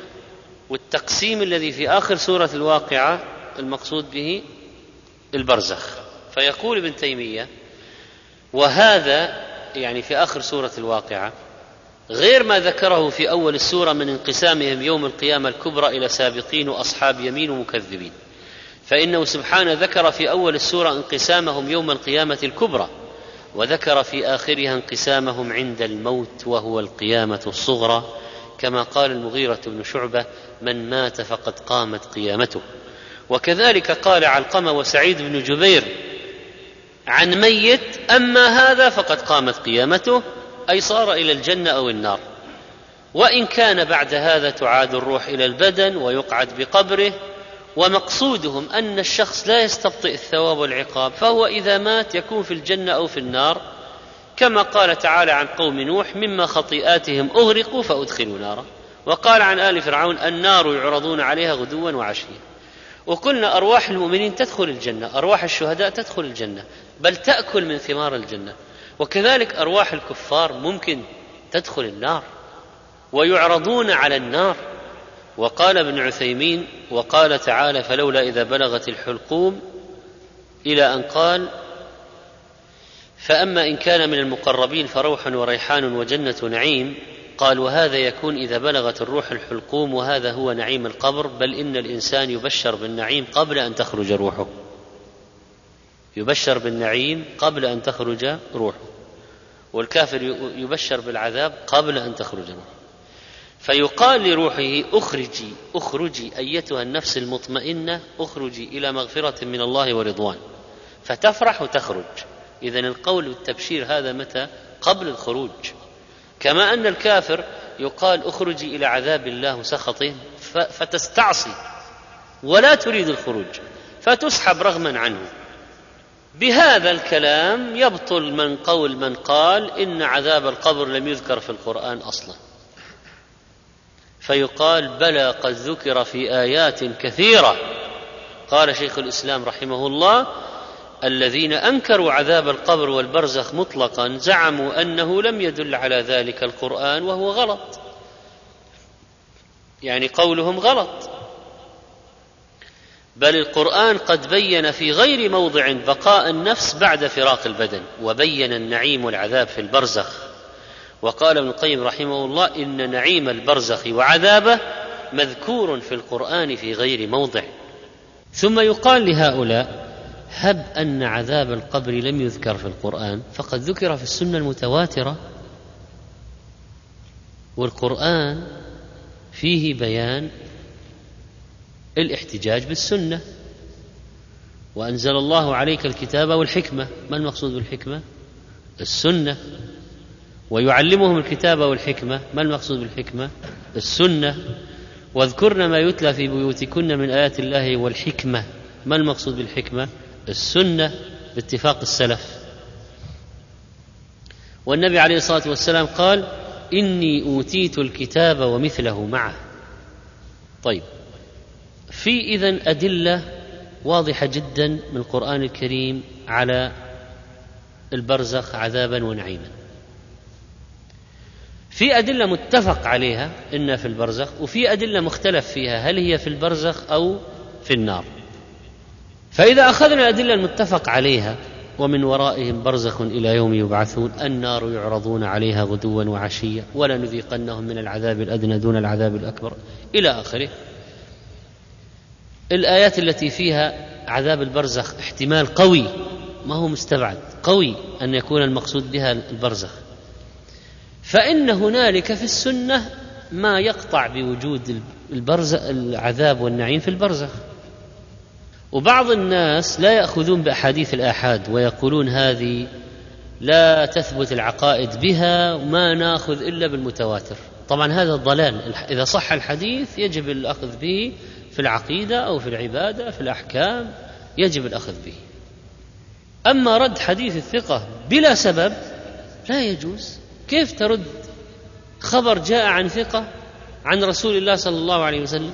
والتقسيم الذي في آخر سورة الواقعة المقصود به البرزخ. فيقول ابن تيمية وهذا يعني في آخر سورة الواقعة غير ما ذكره في أول السورة من انقسامهم يوم القيامة الكبرى إلى سابقين وأصحاب يمين ومكذبين. فإنه سبحانه ذكر في أول السورة انقسامهم يوم القيامة الكبرى وذكر في آخرها انقسامهم عند الموت وهو القيامة الصغرى كما قال المغيرة بن شعبة من مات فقد قامت قيامته وكذلك قال علقمة وسعيد بن جبير عن ميت أما هذا فقد قامت قيامته أي صار إلى الجنة أو النار وإن كان بعد هذا تعاد الروح إلى البدن ويقعد بقبره ومقصودهم أن الشخص لا يستبطئ الثواب والعقاب فهو إذا مات يكون في الجنة أو في النار. كما قال تعالى عن قوم نوح مما خطيئاتهم أغرقوا فأدخلوا نارا. وقال عن آل فرعون النار يعرضون عليها غدوا وعشيا. وقلنا أرواح المؤمنين تدخل الجنة أرواح الشهداء تدخل الجنة بل تأكل من ثمار الجنة. وكذلك أرواح الكفار ممكن تدخل النار ويعرضون على النار. وقال ابن عثيمين وقال تعالى فلولا إذا بلغت الحلقوم إلى أن قال فأما إن كان من المقربين فروح وريحان وجنة نعيم قال وهذا يكون إذا بلغت الروح الحلقوم وهذا هو نعيم القبر بل إن الإنسان يبشر بالنعيم قبل أن تخرج روحه يبشر بالنعيم قبل أن تخرج روحه والكافر يبشر بالعذاب قبل أن تخرج روحه فيقال لروحه اخرجي اخرجي أيتها النفس المطمئنة اخرجي إلى مغفرة من الله ورضوان. فتفرح وتخرج. اذا القول والتبشير هذا متى؟ قبل الخروج. كما أن الكافر يقال اخرجي إلى عذاب الله وسخطه فتستعصي. ولا تريد الخروج. فتسحب رغما عنه. بهذا الكلام يبطل من قول من قال إن عذاب القبر لم يذكر في القرآن أصلا. فيقال بلى قد ذكر في آيات كثيرة. قال شيخ الإسلام رحمه الله الذين أنكروا عذاب القبر والبرزخ مطلقا زعموا أنه لم يدل على ذلك القرآن وهو غلط. يعني قولهم غلط. بل القرآن قد بين في غير موضع بقاء النفس بعد فراق البدن وبين النعيم والعذاب في البرزخ. وقال ابن القيم رحمه الله إن نعيم البرزخ وعذابه مذكور في القرآن في غير موضع. ثم يقال لهؤلاء هب أن عذاب القبر لم يذكر في القرآن فقد ذكر في السنة المتواترة. والقرآن فيه بيان الاحتجاج بالسنة. وأنزل الله عليك الكتاب والحكمة. ما المقصود بالحكمة؟ السنة. ويعلمهم الكتاب والحكمة. ما المقصود بالحكمة؟ السنة. واذكرن ما يتلى في بيوتكن من آيات الله والحكمة. ما المقصود بالحكمة؟ السنة باتفاق السلف. والنبي عليه الصلاة والسلام قال إني أوتيت الكتاب ومثله معه. طيب في إذن أدلة واضحة جدا من القرآن الكريم على البرزخ عذابا ونعيما. في أدلة متفق عليها إن في البرزخ وفي أدلة مختلف فيها هل هي في البرزخ أو في النار. فإذا أخذنا الأدلة المتفق عليها ومن ورائهم برزخ إلى يوم يبعثون النار يعرضون عليها غدوا وعشيا ولنذيقنهم من العذاب الأدنى دون العذاب الأكبر إلى آخره. الآيات التي فيها عذاب البرزخ احتمال قوي ما هو مستبعد قوي أن يكون المقصود بها البرزخ. فإن هنالك في السنة ما يقطع بوجود البرزخ العذاب والنعيم في البرزخ. وبعض الناس لا يأخذون بأحاديث الآحاد ويقولون هذه لا تثبت العقائد بها وما نأخذ إلا بالمتواتر. طبعا هذا ضلال إذا صح الحديث يجب الأخذ به في العقيدة أو في العبادة في الأحكام يجب الأخذ به. أما رد حديث الثقة بلا سبب لا يجوز. كيف ترد خبر جاء عن ثقة عن رسول الله صلى الله عليه وسلم؟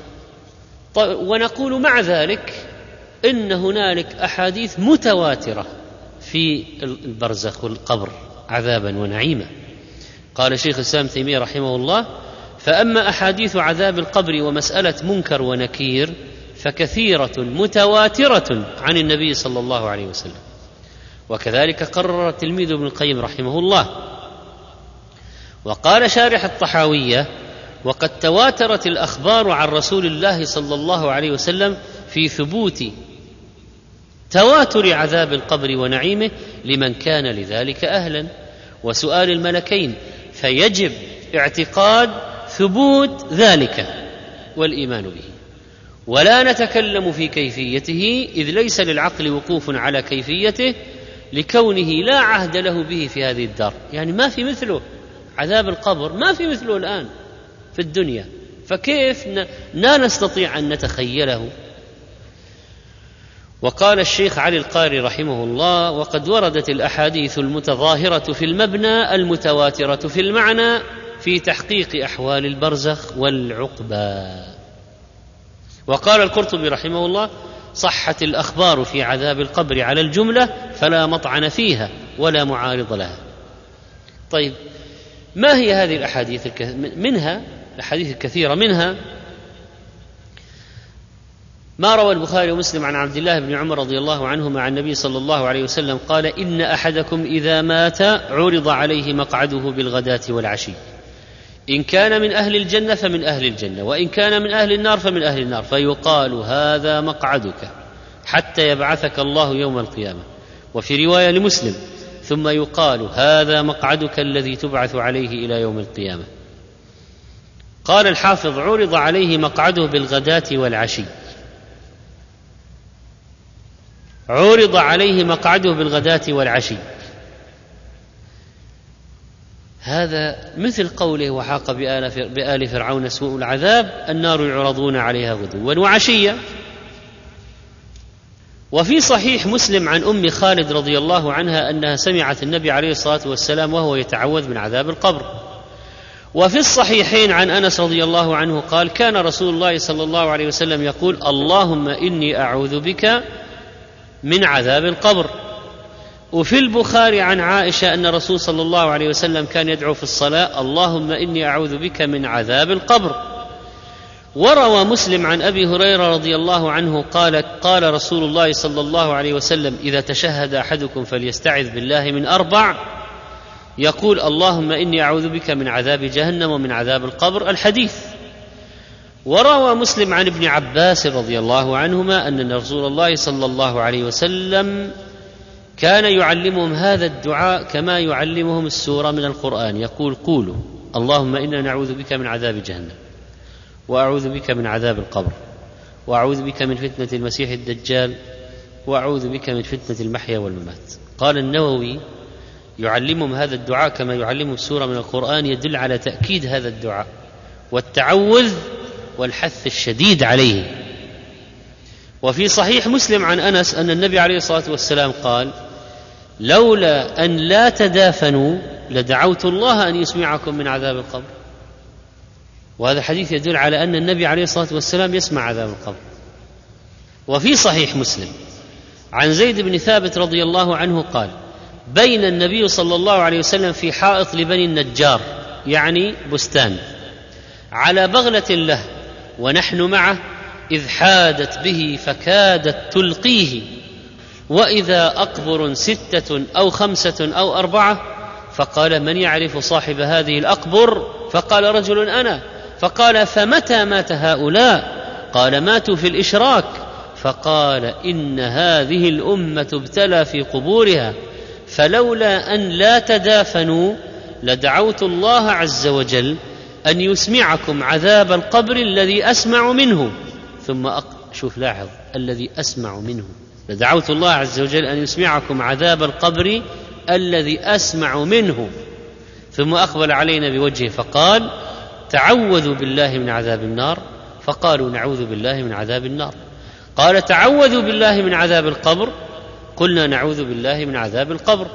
طيب ونقول مع ذلك إن هنالك أحاديث متواترة في البرزخ والقبر عذابا ونعيما. قال شيخ الإسلام تيمية رحمه الله فأما أحاديث عذاب القبر ومسألة منكر ونكير فكثيرة متواترة عن النبي صلى الله عليه وسلم. وكذلك قرر تلميذ ابن القيم رحمه الله وقال شارح الطحاوية وقد تواترت الأخبار عن رسول الله صلى الله عليه وسلم في ثبوت تواتر عذاب القبر ونعيمه لمن كان لذلك أهلا. وسؤال الملكين فيجب اعتقاد ثبوت ذلك والإيمان به. ولا نتكلم في كيفيته إذ ليس للعقل وقوف على كيفيته لكونه لا عهد له به في هذه الدار. يعني ما في مثله. عذاب القبر ما في مثله الآن في الدنيا. فكيف لا نستطيع أن نتخيله؟ وقال الشيخ علي القاري رحمه الله وقد وردت الأحاديث المتظاهرة في المبنى المتواترة في المعنى في تحقيق أحوال البرزخ والعقبى. وقال القرطبي رحمه الله صحت الأخبار في عذاب القبر على الجملة فلا مطعن فيها ولا معارض لها. طيب ما هي هذه الأحاديث منها الأحاديث الكثيرة منها ما روى البخاري ومسلم عن عبد الله بن عمر رضي الله عنهما عن النبي صلى الله عليه وسلم قال إن أحدكم إذا مات عرض عليه مقعده بالغداة والعشي. إن كان من أهل الجنة فمن أهل الجنة وإن كان من أهل النار فمن أهل النار. فيقال هذا مقعدك حتى يبعثك الله يوم القيامة. وفي رواية لمسلم ثم يقال هذا مقعدك الذي تبعث عليه إلى يوم القيامة. قال الحافظ عرض عليه مقعده بالغداة والعشي. عرض عليه مقعده بالغداة والعشي. هذا مثل قوله وحاق بآل, فرعون سوء العذاب النار يعرضون عليها غدوا. وعشيا وفي صحيح مسلم عن أم خالد رضي الله عنها أنها سمعت النبي عليه الصلاة والسلام وهو يتعوذ من عذاب القبر. وفي الصحيحين عن أنس رضي الله عنه قال كان رسول الله صلى الله عليه وسلم يقول اللهم إني أعوذ بك من عذاب القبر. وفي البخاري عن عائشة أن الرسول صلى الله عليه وسلم كان يدعو في الصلاة اللهم إني أعوذ بك من عذاب القبر. وروى مسلم عن أبي هريرة رضي الله عنه قال قال رسول الله صلى الله عليه وسلم إذا تشهد أحدكم فليستعذ بالله من أربع. يقول اللهم إني أعوذ بك من عذاب جهنم ومن عذاب القبر الحديث. وروى مسلم عن ابن عباس رضي الله عنهما أن رسول الله صلى الله عليه وسلم كان يعلمهم هذا الدعاء كما يعلمهم السورة من القرآن. يقول قولوا اللهم إنا نعوذ بك من عذاب جهنم. وأعوذ بك من عذاب القبر وأعوذ بك من فتنة المسيح الدجال وأعوذ بك من فتنة المحيا والممات. قال النووي يعلمهم هذا الدعاء كما يعلمهم سوره من القرآن يدل على تأكيد هذا الدعاء والتعوذ والحث الشديد عليه. وفي صحيح مسلم عن أنس أن النبي عليه الصلاة والسلام قال لولا أن لا تدافنوا لدعوت الله أن يسمعكم من عذاب القبر. وهذا الحديث يدل على أن النبي عليه الصلاة والسلام يسمع عذاب القبر. وفي صحيح مسلم عن زيد بن ثابت رضي الله عنه قال بين النبي صلى الله عليه وسلم في حائط لبني النجار يعني بستان على بغلة له ونحن معه إذ حادت به فكادت تلقيه وإذا أقبر ستة أو خمسة أو أربعة فقال من يعرف صاحب هذه الأقبر؟ فقال رجل أنا. فقال فمتى مات هؤلاء؟ قال ماتوا في الإشراك. فقال إن هذه الأمة ابتلى في قبورها فلولا أن لا تدافنوا لدعوت الله عز وجل أن يسمعكم عذاب القبر الذي أسمع منه. ثم أق... شوف لاحظ الذي أسمع منه. لدعوت الله عز وجل أن يسمعكم عذاب القبر الذي أسمع منه. ثم أقبل علينا بوجهه فقال تعوذوا بالله من عذاب النار فقالوا نعوذ بالله من عذاب النار. قال تعوذوا بالله من عذاب القبر قلنا نعوذ بالله من عذاب القبر.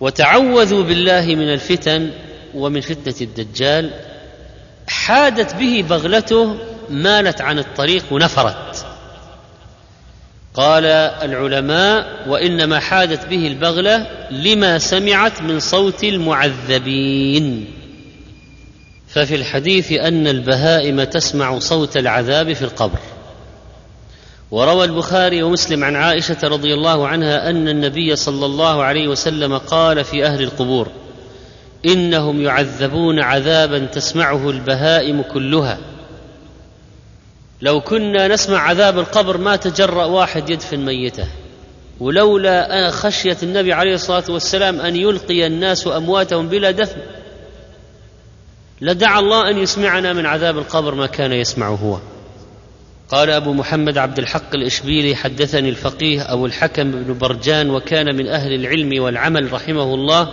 وتعوذوا بالله من الفتن ومن فتنة الدجال حادت به بغلته مالت عن الطريق ونفرت. قال العلماء وإنما حادت به البغلة لما سمعت من صوت المعذبين. ففي الحديث أن البهائم تسمع صوت العذاب في القبر. وروى البخاري ومسلم عن عائشة رضي الله عنها أن النبي صلى الله عليه وسلم قال في أهل القبور إنهم يعذبون عذابا تسمعه البهائم كلها. لو كنا نسمع عذاب القبر ما تجرأ واحد يدفن ميته. ولولا خشية النبي عليه الصلاة والسلام أن يلقي الناس أمواتهم بلا دفن لدعا الله أن يسمعنا من عذاب القبر ما كان يسمع هو. قال أبو محمد عبد الحق الإشبيلي حدثني الفقيه أبو الحكم بن برجان وكان من أهل العلم والعمل رحمه الله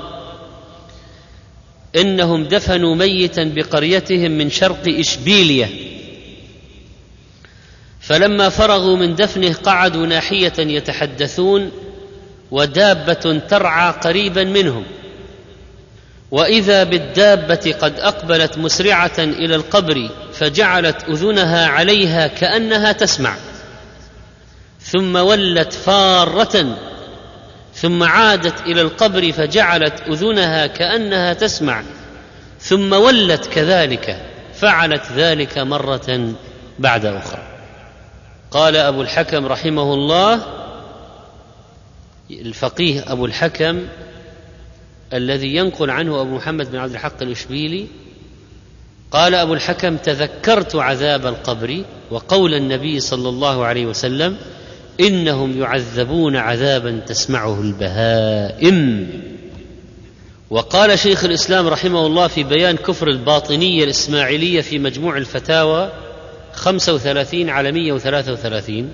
إنهم دفنوا ميتا بقريتهم من شرق إشبيلية. فلما فرغوا من دفنه قعدوا ناحية يتحدثون ودابة ترعى قريبا منهم. وإذا بالدابة قد أقبلت مسرعة إلى القبر فجعلت أذنها عليها كأنها تسمع. ثم ولت فارة ثم عادت إلى القبر فجعلت أذنها كأنها تسمع. ثم ولت كذلك فعلت ذلك مرة بعد أخرى. قال أبو الحكم رحمه الله الفقيه أبو الحكم الذي ينقل عنه أبو محمد بن عبد الحق الإشبيلي قال أبو الحكم تذكرت عذاب القبر وقول النبي صلى الله عليه وسلم إنهم يعذبون عذابا تسمعه البهائم. وقال شيخ الإسلام رحمه الله في بيان كفر الباطنية الإسماعيلية في مجموع الفتاوى 35 على 133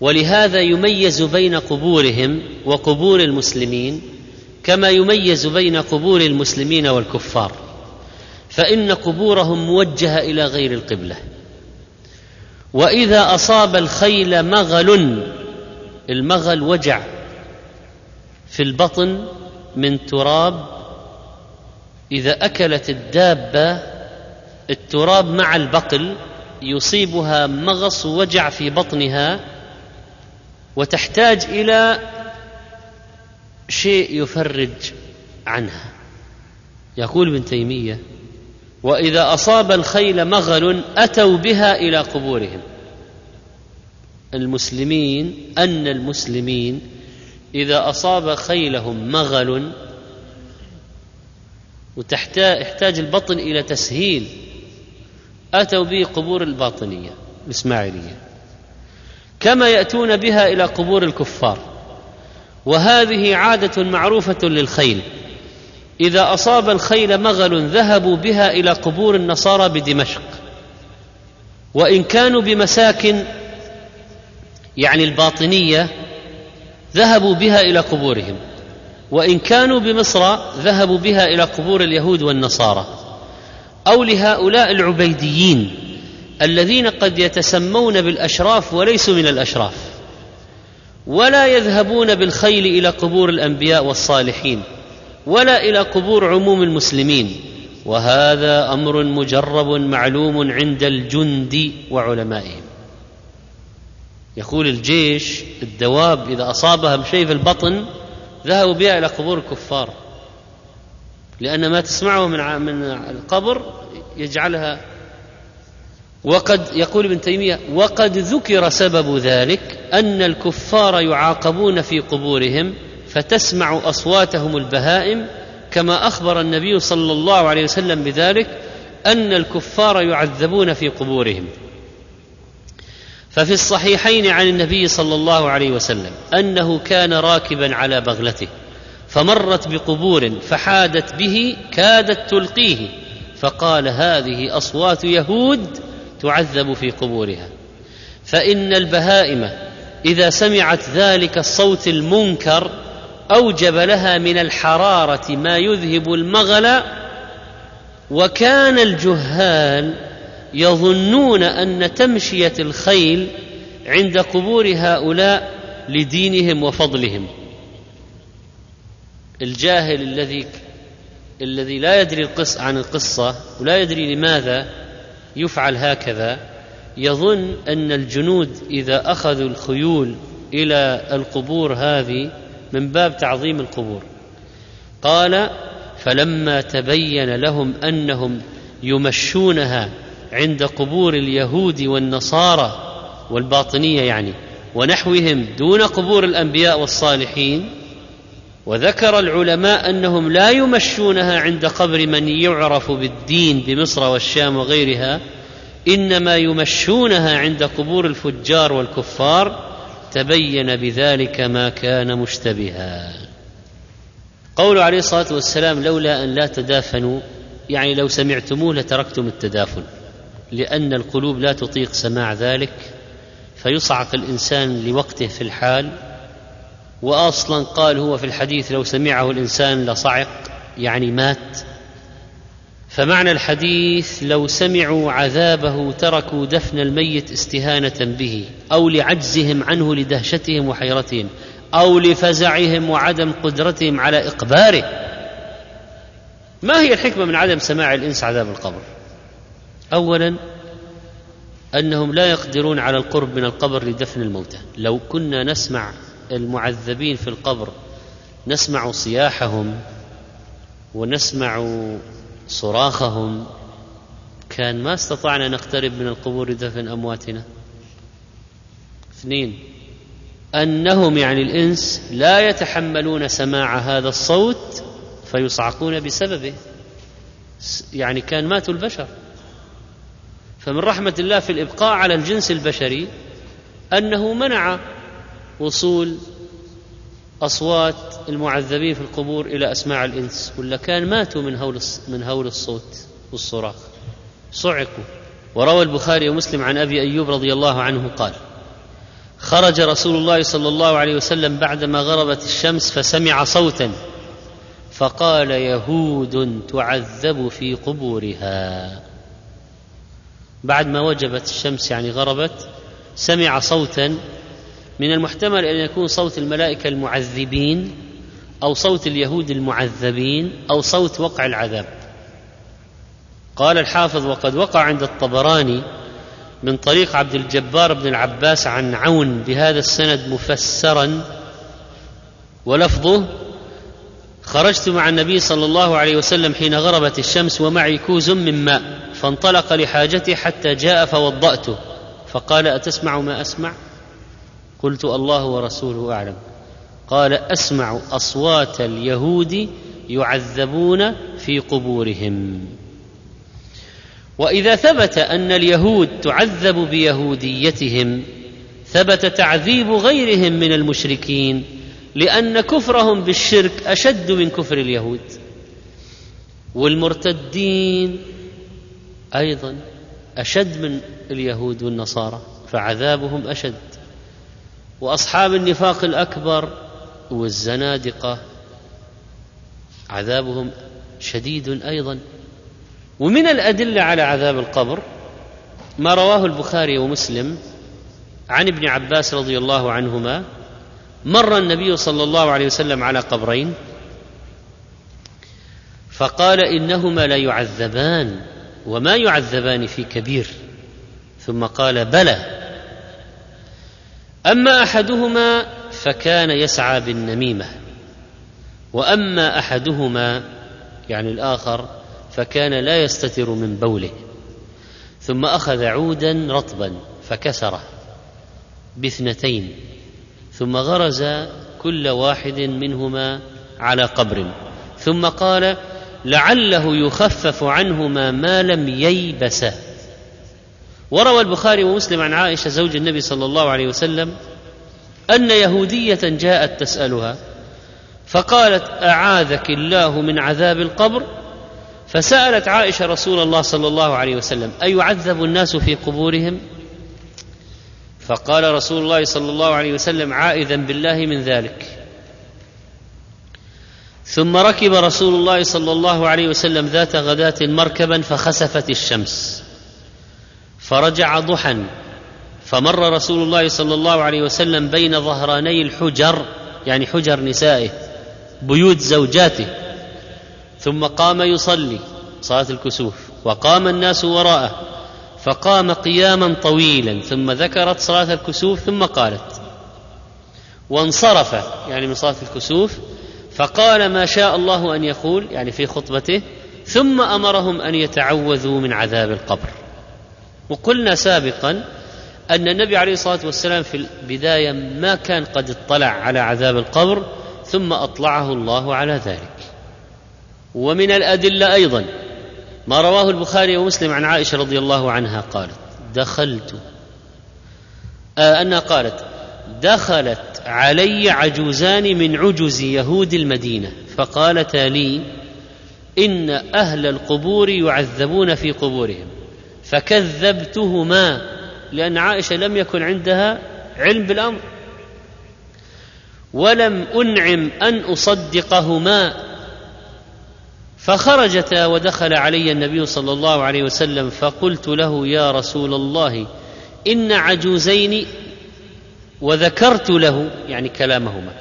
ولهذا يميز بين قبورهم وقبور المسلمين كما يميز بين قبور المسلمين والكفار فإن قبورهم موجهة إلى غير القبلة. وإذا أصاب الخيل مغل المغل وجع في البطن من تراب إذا أكلت الدابة التراب مع البقل يصيبها مغص وجع في بطنها وتحتاج إلى شيء يفرج عنها. يقول ابن تيمية وإذا أصاب الخيل مغل أتوا بها إلى قبورهم. المسلمين أن المسلمين إذا أصاب خيلهم مغل وتحتاج البطن إلى تسهيل أتوا به قبور الباطنية الإسماعيلية. كما يأتون بها إلى قبور الكفار. وهذه عادة معروفة للخيل. إذا أصاب الخيل مغل ذهبوا بها إلى قبور النصارى بدمشق. وإن كانوا بمساكن يعني الباطنية ذهبوا بها إلى قبورهم. وإن كانوا بمصر ذهبوا بها إلى قبور اليهود والنصارى. أو لهؤلاء العبيديين الذين قد يتسمون بالأشراف وليسوا من الأشراف. ولا يذهبون بالخيل إلى قبور الأنبياء والصالحين ولا إلى قبور عموم المسلمين. وهذا أمر مجرب معلوم عند الجند وعلمائهم. يقول الجيش الدواب إذا اصابها بشيء في البطن ذهبوا بها إلى قبور الكفار. لأن ما تسمعه من من القبر يجعلها وقد يقول ابن تيمية وقد ذكر سبب ذلك أن الكفار يعاقبون في قبورهم فتسمع أصواتهم البهائم كما أخبر النبي صلى الله عليه وسلم بذلك أن الكفار يعذبون في قبورهم. ففي الصحيحين عن النبي صلى الله عليه وسلم أنه كان راكبا على بغلته فمرت بقبور فحادت به كادت تلقيه فقال هذه أصوات يهود تعذب في قبورها. فإن البهائم إذا سمعت ذلك الصوت المنكر أوجب لها من الحرارة ما يذهب المغل وكان الجهال يظنون أن تمشية الخيل عند قبور هؤلاء لدينهم وفضلهم. الجاهل الذي الذي لا يدري القص عن القصة ولا يدري لماذا يفعل هكذا يظن أن الجنود إذا أخذوا الخيول إلى القبور هذه من باب تعظيم القبور. قال فلما تبين لهم أنهم يمشونها عند قبور اليهود والنصارى والباطنية يعني ونحوهم دون قبور الأنبياء والصالحين وذكر العلماء أنهم لا يمشونها عند قبر من يعرف بالدين بمصر والشام وغيرها إنما يمشونها عند قبور الفجار والكفار تبين بذلك ما كان مشتبها. قول عليه الصلاة والسلام لولا أن لا تدافنوا يعني لو سمعتموه لتركتم التدافن لأن القلوب لا تطيق سماع ذلك فيصعق الإنسان لوقته في الحال واصلا قال هو في الحديث لو سمعه الإنسان لصعق يعني مات. فمعنى الحديث لو سمعوا عذابه تركوا دفن الميت استهانة به أو لعجزهم عنه لدهشتهم وحيرتهم أو لفزعهم وعدم قدرتهم على إقباره. ما هي الحكمة من عدم سماع الإنس عذاب القبر؟ اولا أنهم لا يقدرون على القرب من القبر لدفن الموتى. لو كنا نسمع المعذبين في القبر نسمع صياحهم ونسمع صراخهم. كان ما استطعنا نقترب من القبور لدفن أمواتنا. اثنين أنهم يعني الإنس لا يتحملون سماع هذا الصوت فيصعقون بسببه. يعني كان ماتوا البشر. فمن رحمة الله في الإبقاء على الجنس البشري أنه منع وصول أصوات المعذبين في القبور إلى أسماع الإنس ولا كان ماتوا من هول من هول الصوت والصراخ. صعقوا. وروى البخاري ومسلم عن أبي أيوب رضي الله عنه قال خرج رسول الله صلى الله عليه وسلم بعدما غربت الشمس فسمع صوتا فقال يهود تعذب في قبورها. بعد ما وجبت الشمس يعني غربت سمع صوتا من المحتمل أن يكون صوت الملائكة المعذبين أو صوت اليهود المعذبين أو صوت وقع العذاب. قال الحافظ وقد وقع عند الطبراني من طريق عبد الجبار بن العباس عن عون بهذا السند مفسرا ولفظه خرجت مع النبي صلى الله عليه وسلم حين غربت الشمس ومعي كوز من ماء فانطلق لحاجتي حتى جاء فوضأته فقال أتسمع ما أسمع؟ قلت الله ورسوله أعلم. قال أسمع أصوات اليهود يعذبون في قبورهم. وإذا ثبت أن اليهود تعذب بيهوديتهم ثبت تعذيب غيرهم من المشركين لأن كفرهم بالشرك أشد من كفر اليهود. والمرتدين أيضا أشد من اليهود والنصارى فعذابهم أشد. وأصحاب النفاق الأكبر والزنادقة عذابهم شديد أيضا. ومن الأدلة على عذاب القبر ما رواه البخاري ومسلم عن ابن عباس رضي الله عنهما. مر النبي صلى الله عليه وسلم على قبرين فقال إنهما لا يعذبان وما يعذبان في كبير. ثم قال بلى أما أحدهما فكان يسعى بالنميمة وأما أحدهما يعني الآخر فكان لا يستتر من بوله ثم أخذ عودا رطبا فكسره باثنتين ثم غرز كل واحد منهما على قبر ثم قال لعله يخفف عنهما ما لم ييبسا وروى البخاري ومسلم عن عائشة زوج النبي صلى الله عليه وسلم أن يهودية جاءت تسألها فقالت أعاذك الله من عذاب القبر؟ فسألت عائشة رسول الله صلى الله عليه وسلم أيعذب الناس في قبورهم؟ فقال رسول الله صلى الله عليه وسلم عائذا بالله من ذلك. ثم ركب رسول الله صلى الله عليه وسلم ذات غداة مركبا فخسفت الشمس. فرجع ضحى فمر رسول الله صلى الله عليه وسلم بين ظهراني الحجر يعني حجر نسائه بيوت زوجاته. ثم قام يصلي صلاة الكسوف وقام الناس وراءه فقام قياما طويلا ثم ذكرت صلاة الكسوف ثم قالت وانصرف يعني من صلاة الكسوف فقال ما شاء الله أن يقول يعني في خطبته ثم أمرهم أن يتعوذوا من عذاب القبر. وقلنا سابقا أن النبي عليه الصلاة والسلام في البداية ما كان قد اطلع على عذاب القبر ثم أطلعه الله على ذلك. ومن الأدلة أيضا ما رواه البخاري ومسلم عن عائشة رضي الله عنها قالت دخلت. آه أنها قالت دخلت علي عجوزان من عجز يهود المدينة فقالتا لي إن أهل القبور يعذبون في قبورهم. فكذبتهما لأن عائشة لم يكن عندها علم بالأمر. ولم أنعم أن أصدقهما. فخرجتا ودخل علي النبي صلى الله عليه وسلم فقلت له يا رسول الله إن عجوزين وذكرت له يعني كلامهما.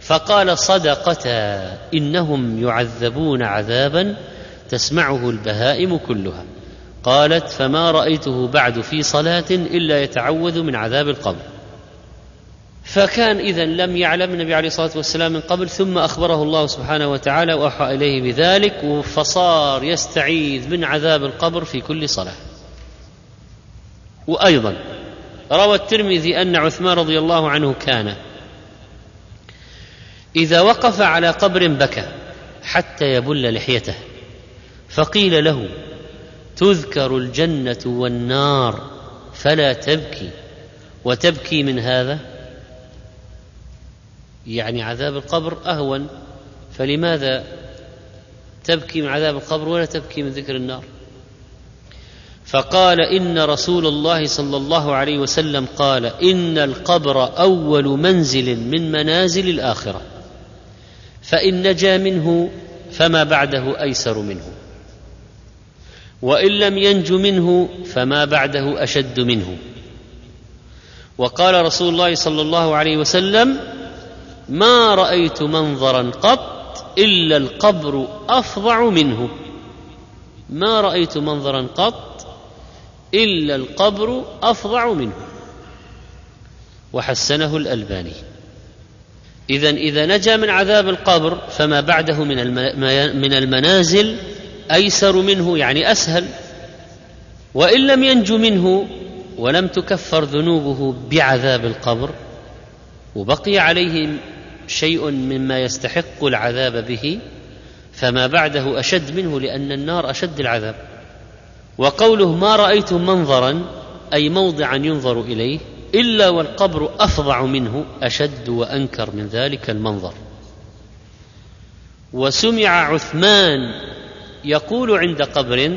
فقال صدقتا إنهم يعذبون عذابا تسمعه البهائم كلها. قالت فما رأيته بعد في صلاة إلا يتعوذ من عذاب القبر. فكان اذا لم يعلم النبي عليه الصلاة والسلام من قبل ثم أخبره الله سبحانه وتعالى وأوحى إليه بذلك فصار يستعيذ من عذاب القبر في كل صلاة. وأيضا روى الترمذي أن عثمان رضي الله عنه كان إذا وقف على قبر بكى حتى يبل لحيته فقيل له تذكر الجنة والنار فلا تبكي. وتبكي من هذا؟ يعني عذاب القبر أهون. فلماذا تبكي من عذاب القبر ولا تبكي من ذكر النار؟ فقال إن رسول الله صلى الله عليه وسلم قال إن القبر أول منزل من منازل الآخرة. فإن نجا منه فما بعده أيسر منه. وإن لم ينج منه فما بعده أشد منه. وقال رسول الله صلى الله عليه وسلم ما رأيت منظرا قط إلا القبر أفظع منه. ما رأيت منظرا قط إلا القبر أفظع منه. وحسنه الألباني. اذا إذا نجا من عذاب القبر فما بعده من من المنازل أيسر منه يعني أسهل. وإن لم ينج منه ولم تكفر ذنوبه بعذاب القبر وبقي عليه شيء مما يستحق العذاب به فما بعده أشد منه لأن النار أشد العذاب. وقوله ما رأيت منظرا أي موضعا ينظر إليه إلا والقبر أفظع منه أشد وأنكر من ذلك المنظر. وسمع عثمان يقول عند قبر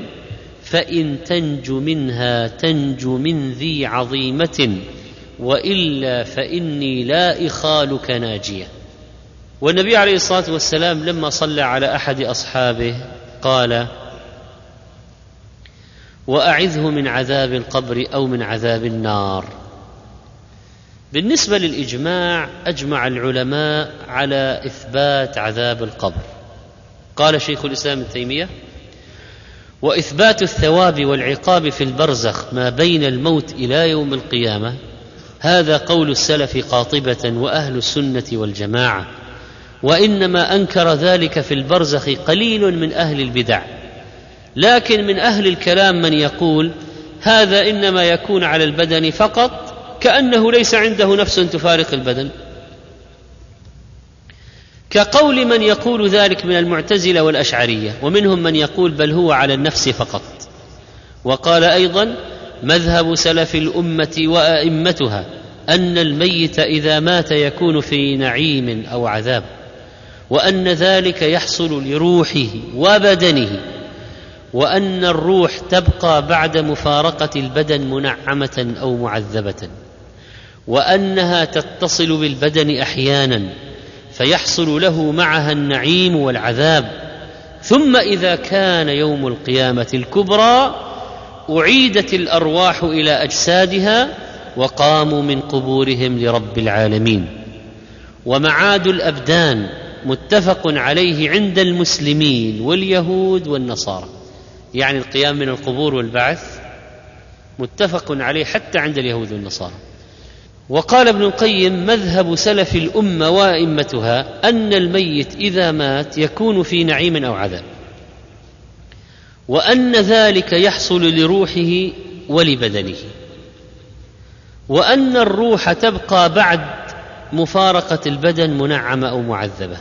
فإن تنج منها تنج من ذي عظيمة وإلا فإني لا إخالك ناجية. والنبي عليه الصلاة والسلام لما صلى على أحد أصحابه قال وأعذه من عذاب القبر أو من عذاب النار. بالنسبة للإجماع أجمع العلماء على إثبات عذاب القبر. قال شيخ الإسلام ابن تيمية وإثبات الثواب والعقاب في البرزخ ما بين الموت إلى يوم القيامة هذا قول السلف قاطبة وأهل السنة والجماعة وإنما أنكر ذلك في البرزخ قليل من أهل البدع. لكن من أهل الكلام من يقول هذا إنما يكون على البدن فقط كأنه ليس عنده نفس تفارق البدن. كقول من يقول ذلك من المعتزلة والأشعرية ومنهم من يقول بل هو على النفس فقط. وقال أيضا مذهب سلف الأمة وأئمتها أن الميت إذا مات يكون في نعيم أو عذاب وأن ذلك يحصل لروحه وبدنه وأن الروح تبقى بعد مفارقة البدن منعمة أو معذبة وأنها تتصل بالبدن أحيانا فيحصل له معها النعيم والعذاب. ثم إذا كان يوم القيامة الكبرى أعيدت الأرواح إلى أجسادها وقاموا من قبورهم لرب العالمين. ومعاد الأبدان متفق عليه عند المسلمين واليهود والنصارى. يعني القيام من القبور والبعث متفق عليه حتى عند اليهود والنصارى. وقال ابن القيم مذهب سلف الأمة وأئمتها أن الميت إذا مات يكون في نعيم أو عذاب وأن ذلك يحصل لروحه ولبدنه وأن الروح تبقى بعد مفارقة البدن منعمة أو معذبة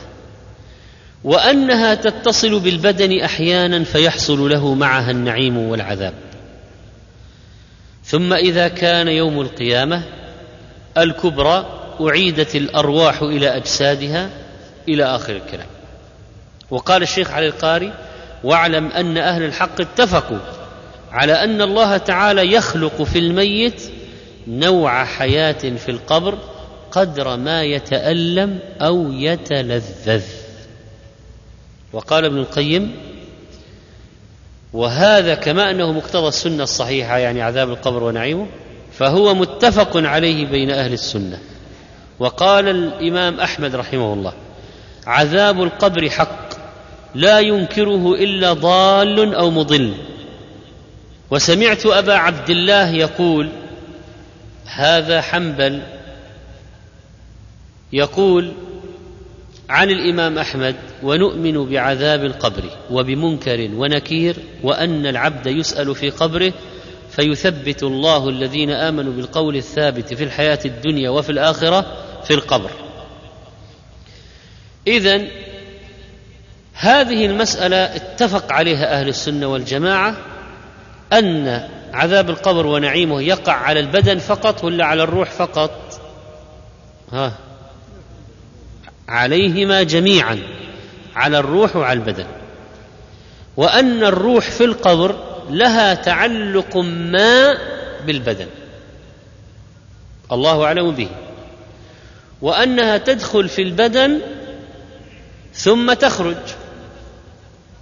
وأنها تتصل بالبدن أحيانا فيحصل له معها النعيم والعذاب. ثم إذا كان يوم القيامة الكبرى أعيدت الأرواح إلى أجسادها إلى آخر الكلام. وقال الشيخ علي القاري واعلم أن أهل الحق اتفقوا على أن الله تعالى يخلق في الميت نوع حياة في القبر قدر ما يتألم أو يتلذذ. وقال ابن القيم وهذا كما أنه مقتضى السنة الصحيحة يعني عذاب القبر ونعيمه. فهو متفق عليه بين أهل السنة. وقال الإمام أحمد رحمه الله عذاب القبر حق لا ينكره إلا ضال أو مضل. وسمعت أبا عبد الله يقول هذا حنبل يقول عن الإمام أحمد ونؤمن بعذاب القبر وبمنكر ونكير وأن العبد يسأل في قبره فيثبت الله الذين آمنوا بالقول الثابت في الحياة الدنيا وفي الآخرة في القبر. اذا هذه المسألة اتفق عليها أهل السنة والجماعة أن عذاب القبر ونعيمه يقع على البدن فقط ولا على الروح فقط؟ ها. عليهما جميعا على الروح وعلى البدن. وأن الروح في القبر لها تعلق ما بالبدن. الله أعلم به. وأنها تدخل في البدن ثم تخرج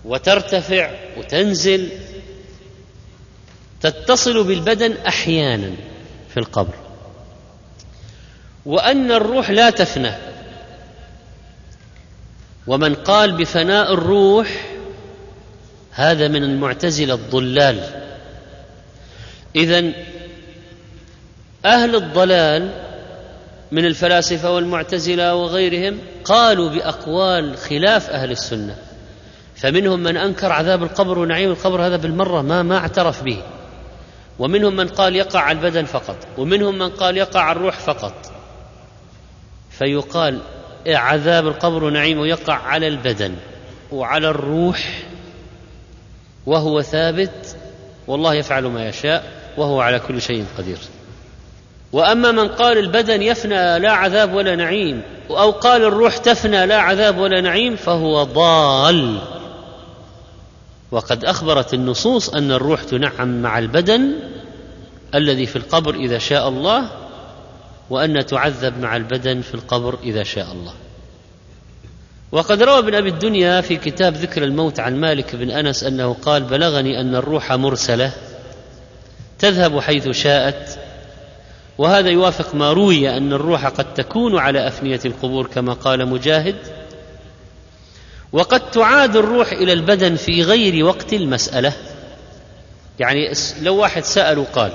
وترتفع وتنزل. تتصل بالبدن أحيانا في القبر. وأن الروح لا تفنى. ومن قال بفناء الروح هذا من المعتزلة الضلال. اذا أهل الضلال من الفلاسفة والمعتزلة وغيرهم قالوا بأقوال خلاف أهل السنة فمنهم من أنكر عذاب القبر ونعيم القبر هذا بالمرة ما ما اعترف به ومنهم من قال يقع على البدن فقط ومنهم من قال يقع على الروح فقط. فيقال عذاب القبر ونعيمه يقع على البدن وعلى الروح وهو ثابت والله يفعل ما يشاء وهو على كل شيء قدير. وأما من قال البدن يفنى لا عذاب ولا نعيم أو قال الروح تفنى لا عذاب ولا نعيم فهو ضال. وقد أخبرت النصوص أن الروح تنعم مع البدن الذي في القبر إذا شاء الله وأن تعذب مع البدن في القبر إذا شاء الله. وقد روى ابن أبي الدنيا في كتاب ذكر الموت عن مالك بن أنس أنه قال بلغني أن الروح مرسلة تذهب حيث شاءت وهذا يوافق ما روي أن الروح قد تكون على أفنية القبور كما قال مجاهد وقد تعاد الروح إلى البدن في غير وقت المسألة. يعني لو واحد سأل وقال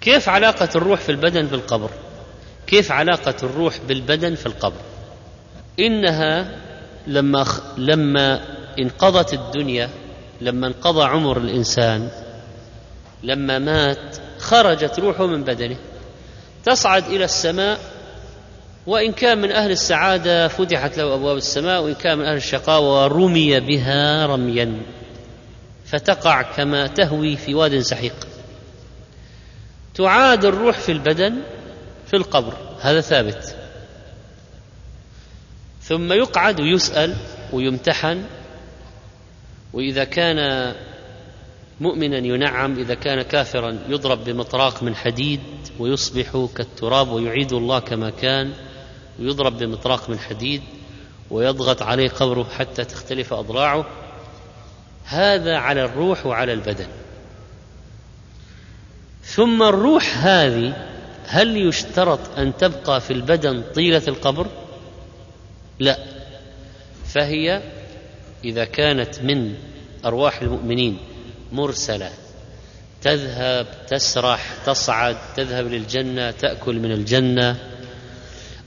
كيف علاقة الروح في البدن في القبر كيف علاقة الروح بالبدن في القبر؟ إنها لما لما انقضت الدنيا لما انقضى عمر الإنسان لما مات خرجت روحه من بدنه. تصعد إلى السماء وإن كان من أهل السعادة فتحت له أبواب السماء وإن كان من أهل الشقاوة رمي بها رميا. فتقع كما تهوي في واد سحيق. تعاد الروح في البدن في القبر. هذا ثابت. ثم يقعد ويسأل ويمتحن وإذا كان مؤمنا ينعم إذا كان كافرا يضرب بمطراق من حديد ويصبح كالتراب ويعيد الله كما كان ويضرب بمطراق من حديد ويضغط عليه قبره حتى تختلف أضلاعه هذا على الروح وعلى البدن. ثم الروح هذه هل يشترط أن تبقى في البدن طيلة القبر؟ لا. فهي إذا كانت من أرواح المؤمنين مرسلة تذهب تسرح تصعد تذهب للجنة تأكل من الجنة.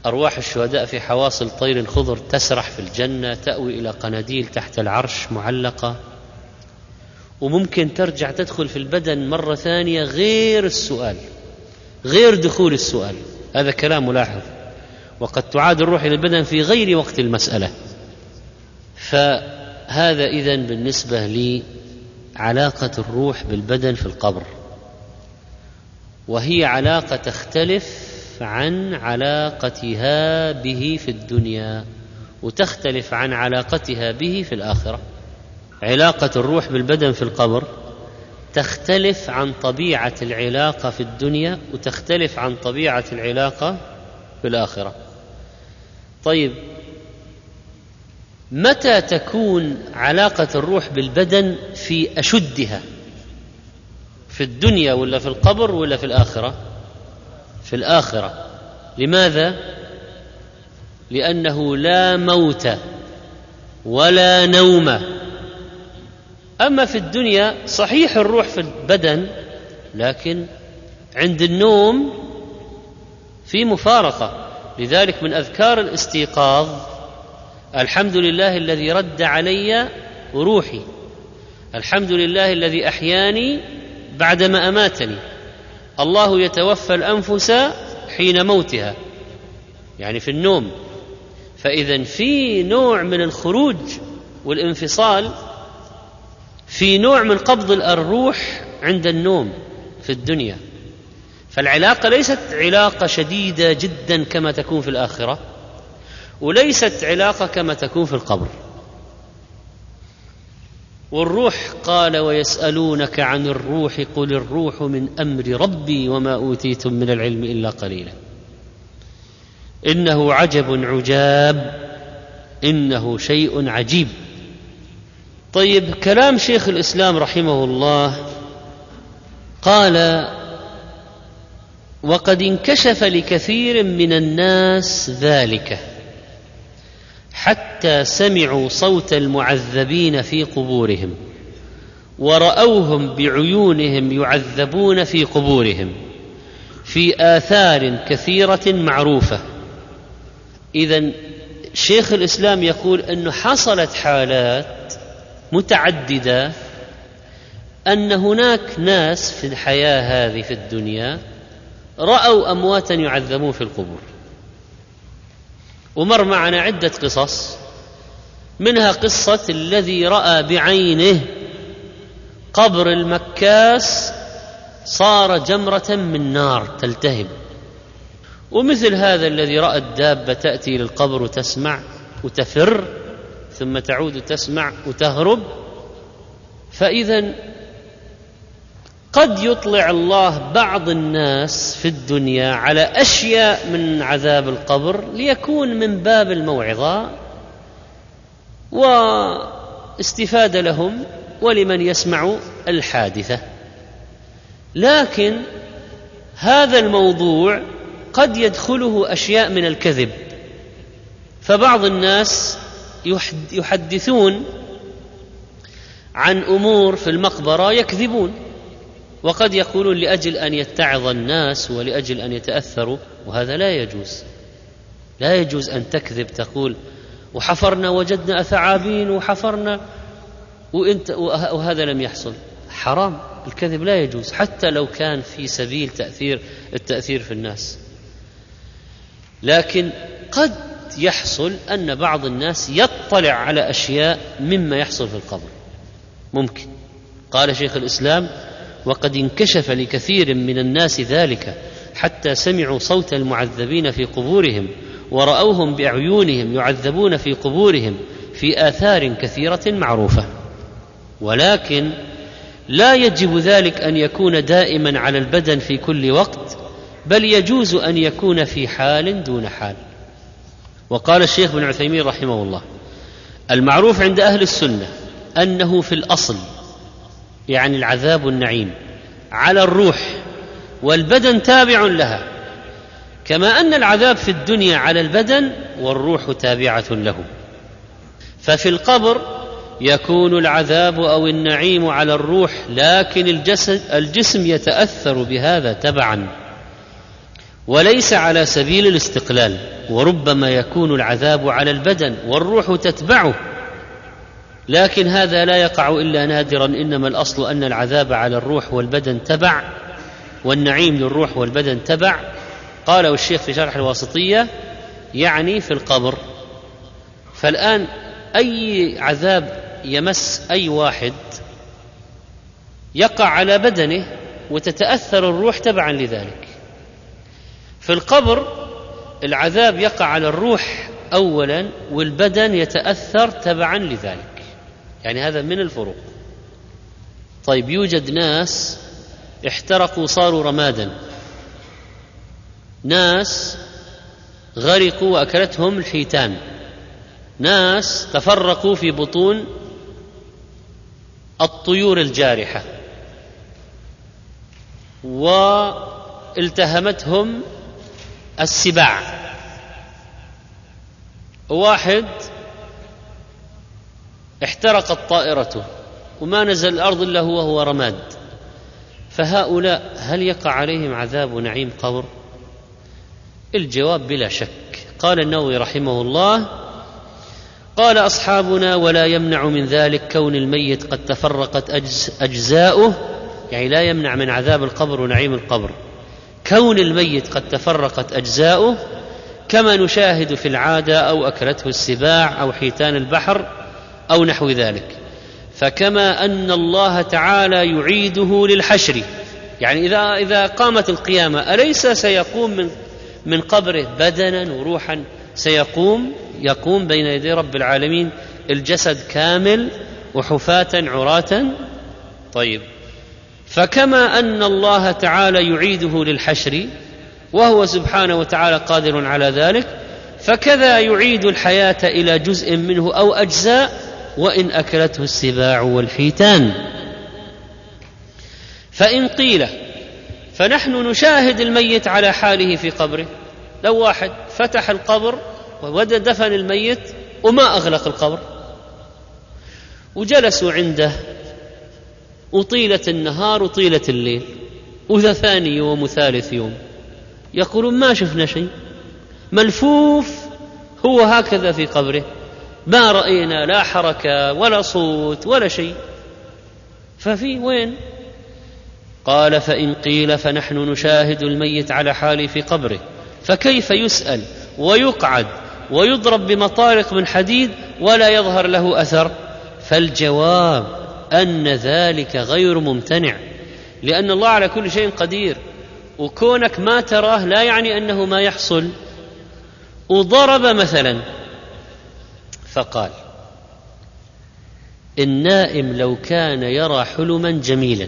أرواح الشهداء في حواصل طير خضر تسرح في الجنة تأوي إلى قناديل تحت العرش معلقة. وممكن ترجع تدخل في البدن مرة ثانية غير السؤال غير دخول السؤال. هذا كلام ملاحظ. وقد تعاد الروح إلى البدن في غير وقت المسألة. فهذا إذا بالنسبة لعلاقة الروح بالبدن في القبر. وهي علاقة تختلف عن علاقتها به في الدنيا وتختلف عن علاقتها به في الآخرة. علاقة الروح بالبدن في القبر تختلف عن طبيعة العلاقة في الدنيا وتختلف عن طبيعة العلاقة في الآخرة. طيب متى تكون علاقة الروح بالبدن في أشدها؟ في الدنيا ولا في القبر ولا في الآخرة؟ في الآخرة. لماذا؟ لأنه لا موت ولا نوم أما في الدنيا صحيح الروح في البدن لكن عند النوم في مفارقة لذلك من أذكار الاستيقاظ الحمد لله الذي رد علي روحي الحمد لله الذي أحياني بعدما أماتني الله يتوفى الأنفس حين موتها يعني في النوم فإذا في نوع من الخروج والانفصال في نوع من قبض الروح عند النوم في الدنيا. فالعلاقة ليست علاقة شديدة جدا كما تكون في الآخرة وليست علاقة كما تكون في القبر. والروح قال ويسألونك عن الروح قل الروح من أمر ربي وما أوتيتم من العلم إلا قليلا. إنه عجب عجاب إنه شيء عجيب. طيب كلام شيخ الإسلام رحمه الله قال وقد انكشف لكثير من الناس ذلك. حتى سمعوا صوت المعذبين في قبورهم ورأوهم بعيونهم يعذبون في قبورهم في آثار كثيرة معروفة. اذا شيخ الإسلام يقول انه حصلت حالات متعددة أن هناك ناس في الحياة هذه في الدنيا رأوا أمواتا يعذبون في القبور. ومر معنا عدة قصص منها قصة الذي رأى بعينه قبر المكاس صار جمرة من نار تلتهب ومثل هذا الذي رأى الدابة تأتي للقبر وتسمع وتفر ثم تعود تسمع وتهرب. فإذا قد يطلع الله بعض الناس في الدنيا على أشياء من عذاب القبر ليكون من باب الموعظة واستفاده لهم ولمن يسمع الحادثة. لكن هذا الموضوع قد يدخله أشياء من الكذب. فبعض الناس يحدثون عن أمور في المقبرة يكذبون. وقد يقولون لأجل أن يتعظ الناس ولأجل أن يتأثروا وهذا لا يجوز. لا يجوز أن تكذب تقول وحفرنا وجدنا ثعابين وحفرنا وانت وهذا لم يحصل. حرام الكذب لا يجوز حتى لو كان في سبيل تأثير التأثير في الناس. لكن قد يحصل أن بعض الناس يطلع على أشياء مما يحصل في القبر. ممكن. قال شيخ الإسلام وقد انكشف لكثير من الناس ذلك حتى سمعوا صوت المعذبين في قبورهم ورأوهم بأعينهم يعذبون في قبورهم في آثار كثيرة معروفة. ولكن لا يجب ذلك أن يكون دائما على البدن في كل وقت بل يجوز أن يكون في حال دون حال. وقال الشيخ بن عثيمين رحمه الله المعروف عند أهل السنة أنه في الأصل يعني العذاب النعيم على الروح والبدن تابع لها. كما أن العذاب في الدنيا على البدن والروح تابعة له. ففي القبر يكون العذاب أو النعيم على الروح لكن الجسد الجسم يتأثر بهذا تبعا. وليس على سبيل الاستقلال وربما يكون العذاب على البدن والروح تتبعه. لكن هذا لا يقع إلا نادرا. إنما الأصل أن العذاب على الروح والبدن تبع والنعيم للروح والبدن تبع. قاله الشيخ في شرح الواسطية يعني في القبر. فالآن أي عذاب يمس أي واحد يقع على بدنه وتتأثر الروح تبعا لذلك. في القبر العذاب يقع على الروح اولا والبدن يتأثر تبعا لذلك. يعني هذا من الفروق. طيب يوجد ناس احترقوا صاروا رمادا. ناس غرقوا وأكلتهم الحيتان. ناس تفرقوا في بطون الطيور الجارحة. والتهمتهم السباع. واحد احترقت طائرته وما نزل الأرض إلا هو وهو رماد. فهؤلاء هل يقع عليهم عذاب نعيم قبر؟ الجواب بلا شك. قال النووي رحمه الله قال أصحابنا ولا يمنع من ذلك كون الميت قد تفرقت أجزاؤه يعني لا يمنع من عذاب القبر ونعيم القبر. كون الميت قد تفرقت أجزاؤه كما نشاهد في العادة أو أكلته السباع أو حيتان البحر أو نحو ذلك. فكما أن الله تعالى يعيده للحشر. يعني إذا إذا قامت القيامة أليس سيقوم من من قبره بدنا وروحا؟ سيقوم يقوم بين يدي رب العالمين الجسد كامل وحفاة عراة. طيب. فكما أن الله تعالى يعيده للحشر وهو سبحانه وتعالى قادر على ذلك فكذا يعيد الحياة إلى جزء منه أو أجزاء وإن أكلته السباع والحيتان فإن قيل فنحن نشاهد الميت على حاله في قبره. لو واحد فتح القبر وبدا دفن الميت وما أغلق القبر. وجلسوا عنده وطيلة النهار وطيلة الليل. وذا ثاني يوم وثالث يوم. يقولون ما شفنا شيء. ملفوف هو هكذا في قبره. ما رأينا لا حركة ولا صوت ولا شيء. ففي وين؟ قال فإن قيل فنحن نشاهد الميت على حاله في قبره. فكيف يسأل ويقعد ويضرب بمطارق من حديد ولا يظهر له أثر؟ فالجواب أن ذلك غير ممتنع لأن الله على كل شيء قدير وكونك ما تراه لا يعني أنه ما يحصل. وضرب مثلا فقال النائم لو كان يرى حلما جميلا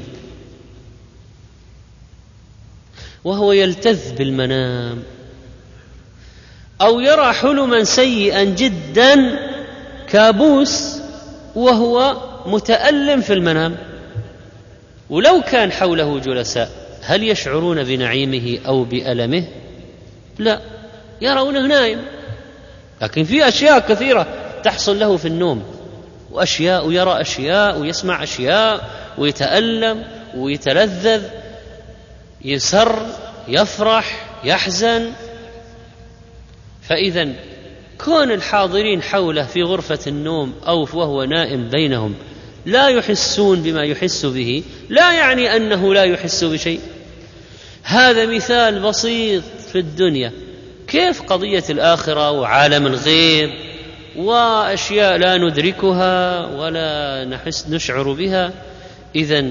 وهو يلتذ بالمنام أو يرى حلما سيئا جدا كابوس وهو متألم في المنام ولو كان حوله جلساء هل يشعرون بنعيمه أو بألمه؟ لا يرونه نائم. لكن في أشياء كثيرة تحصل له في النوم. وأشياء ويرى أشياء ويسمع أشياء ويتألم ويتلذذ يسر يفرح يحزن. فإذا كون الحاضرين حوله في غرفة النوم أو وهو نائم بينهم لا يحسون بما يحس به لا يعني أنه لا يحس بشيء. هذا مثال بسيط في الدنيا. كيف قضية الآخرة وعالم الغيب؟ وأشياء لا ندركها ولا نحس نشعر بها. اذا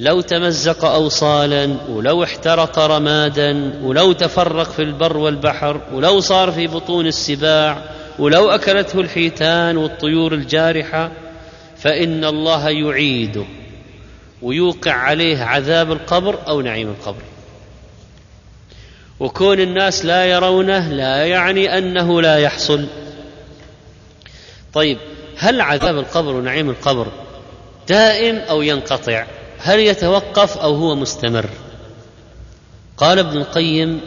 لو تمزق اوصالا ولو احترق رمادا ولو تفرق في البر والبحر ولو صار في بطون السباع ولو أكلته الحيتان والطيور الجارحة فإن الله يعيده ويوقع عليه عذاب القبر أو نعيم القبر. وكون الناس لا يرونه لا يعني أنه لا يحصل. طيب هل عذاب القبر ونعيم القبر دائم أو ينقطع؟ هل يتوقف أو هو مستمر؟ قال ابن القيم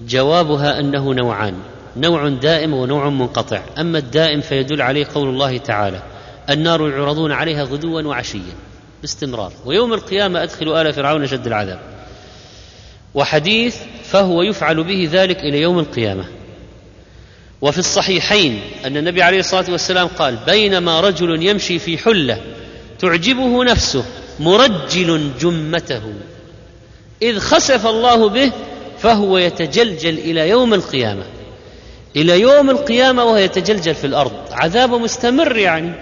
جوابها أنه نوعان نوع دائم ونوع منقطع. أما الدائم فيدل عليه قول الله تعالى النار يعرضون عليها غدوا وعشيا باستمرار. ويوم القيامة ادخلوا آل فرعون شد العذاب. وحديث فهو يفعل به ذلك إلى يوم القيامة. وفي الصحيحين أن النبي عليه الصلاة والسلام قال بينما رجل يمشي في حلة تعجبه نفسه مرجل جمته. إذ خسف الله به فهو يتجلجل إلى يوم القيامة. إلى يوم القيامة وهو يتجلجل في الأرض. عذاب مستمر يعني.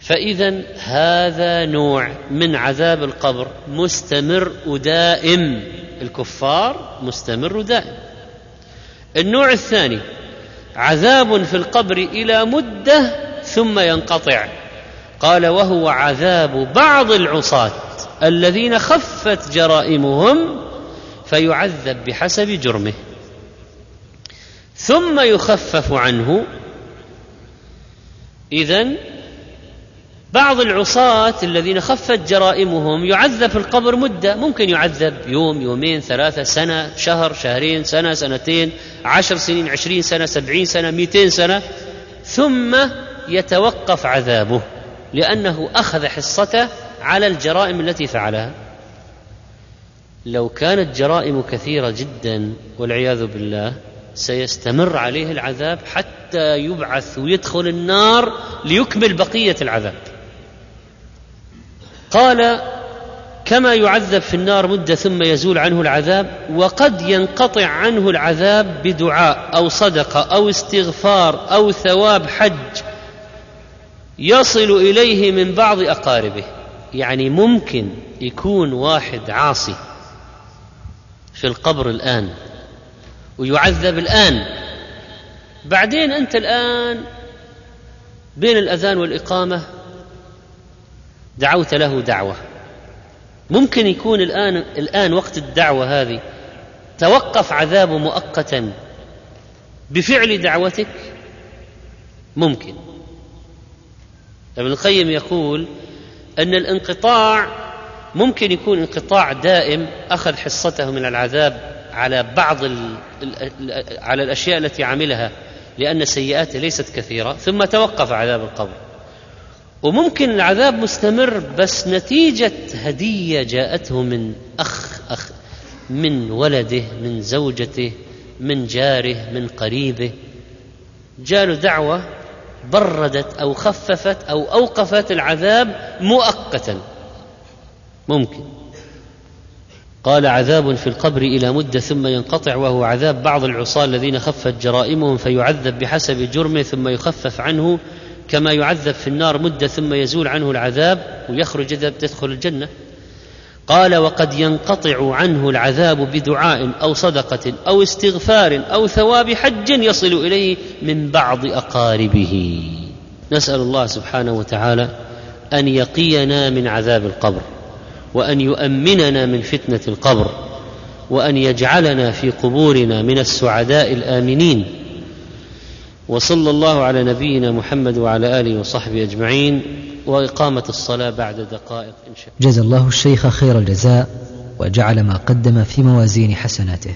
فاذا هذا نوع من عذاب القبر مستمر ودائم. الكفار مستمر ودائم. النوع الثاني عذاب في القبر إلى مدة ثم ينقطع. قال وهو عذاب بعض العصاة الذين خفت جرائمهم فيعذب بحسب جرمه. ثم يخفف عنه. إذن بعض العصاة الذين خفت جرائمهم يعذب في القبر مدة ممكن يعذب يوم يومين ثلاثة سنة شهر شهرين سنة سنتين عشر سنين عشرين سنة سبعين سنة مئتين سنة ثم يتوقف عذابه لأنه أخذ حصته على الجرائم التي فعلها. لو كانت جرائم كثيرة جدا والعياذ بالله سيستمر عليه العذاب حتى يبعث ويدخل النار ليكمل بقية العذاب. قال كما يعذب في النار مدة ثم يزول عنه العذاب وقد ينقطع عنه العذاب بدعاء أو صدقة أو استغفار أو ثواب حج يصل إليه من بعض أقاربه. يعني ممكن يكون واحد عاصي في القبر الآن ويعذب الآن. بعدين أنت الآن بين الأذان والإقامة دعوت له دعوة. ممكن يكون الآن الآن وقت الدعوة هذه توقف عذابه مؤقتا بفعل دعوتك؟ ممكن. ابن القيم يقول أن الانقطاع ممكن يكون انقطاع دائم أخذ حصته من العذاب على بعض على الأشياء التي عملها لأن سيئاته ليست كثيرة ثم توقف عذاب القبر. وممكن العذاب مستمر بس نتيجة هدية جاءته من أخ أخ من ولده من زوجته من جاره من قريبه. جاله دعوة بردت أو خففت أو أوقفت العذاب مؤقتا. ممكن. قال عذاب في القبر إلى مدة ثم ينقطع وهو عذاب بعض العصاة الذين خفت جرائمهم فيعذب بحسب جرمه ثم يخفف عنه كما يعذب في النار مدة ثم يزول عنه العذاب ويخرج إذا تدخل الجنة. قال وقد ينقطع عنه العذاب بدعاء أو صدقة أو استغفار أو ثواب حج يصل إليه من بعض أقاربه. نسأل الله سبحانه وتعالى أن يقينا من عذاب القبر وأن يؤمننا من فتنة القبر وأن يجعلنا في قبورنا من السعداء الآمنين. وصلى الله على نبينا محمد وعلى آله وصحبه أجمعين وإقامة الصلاة بعد دقائق إن شاء الله. جزا الله الشيخ خير الجزاء وجعل ما قدم في موازين حسناته.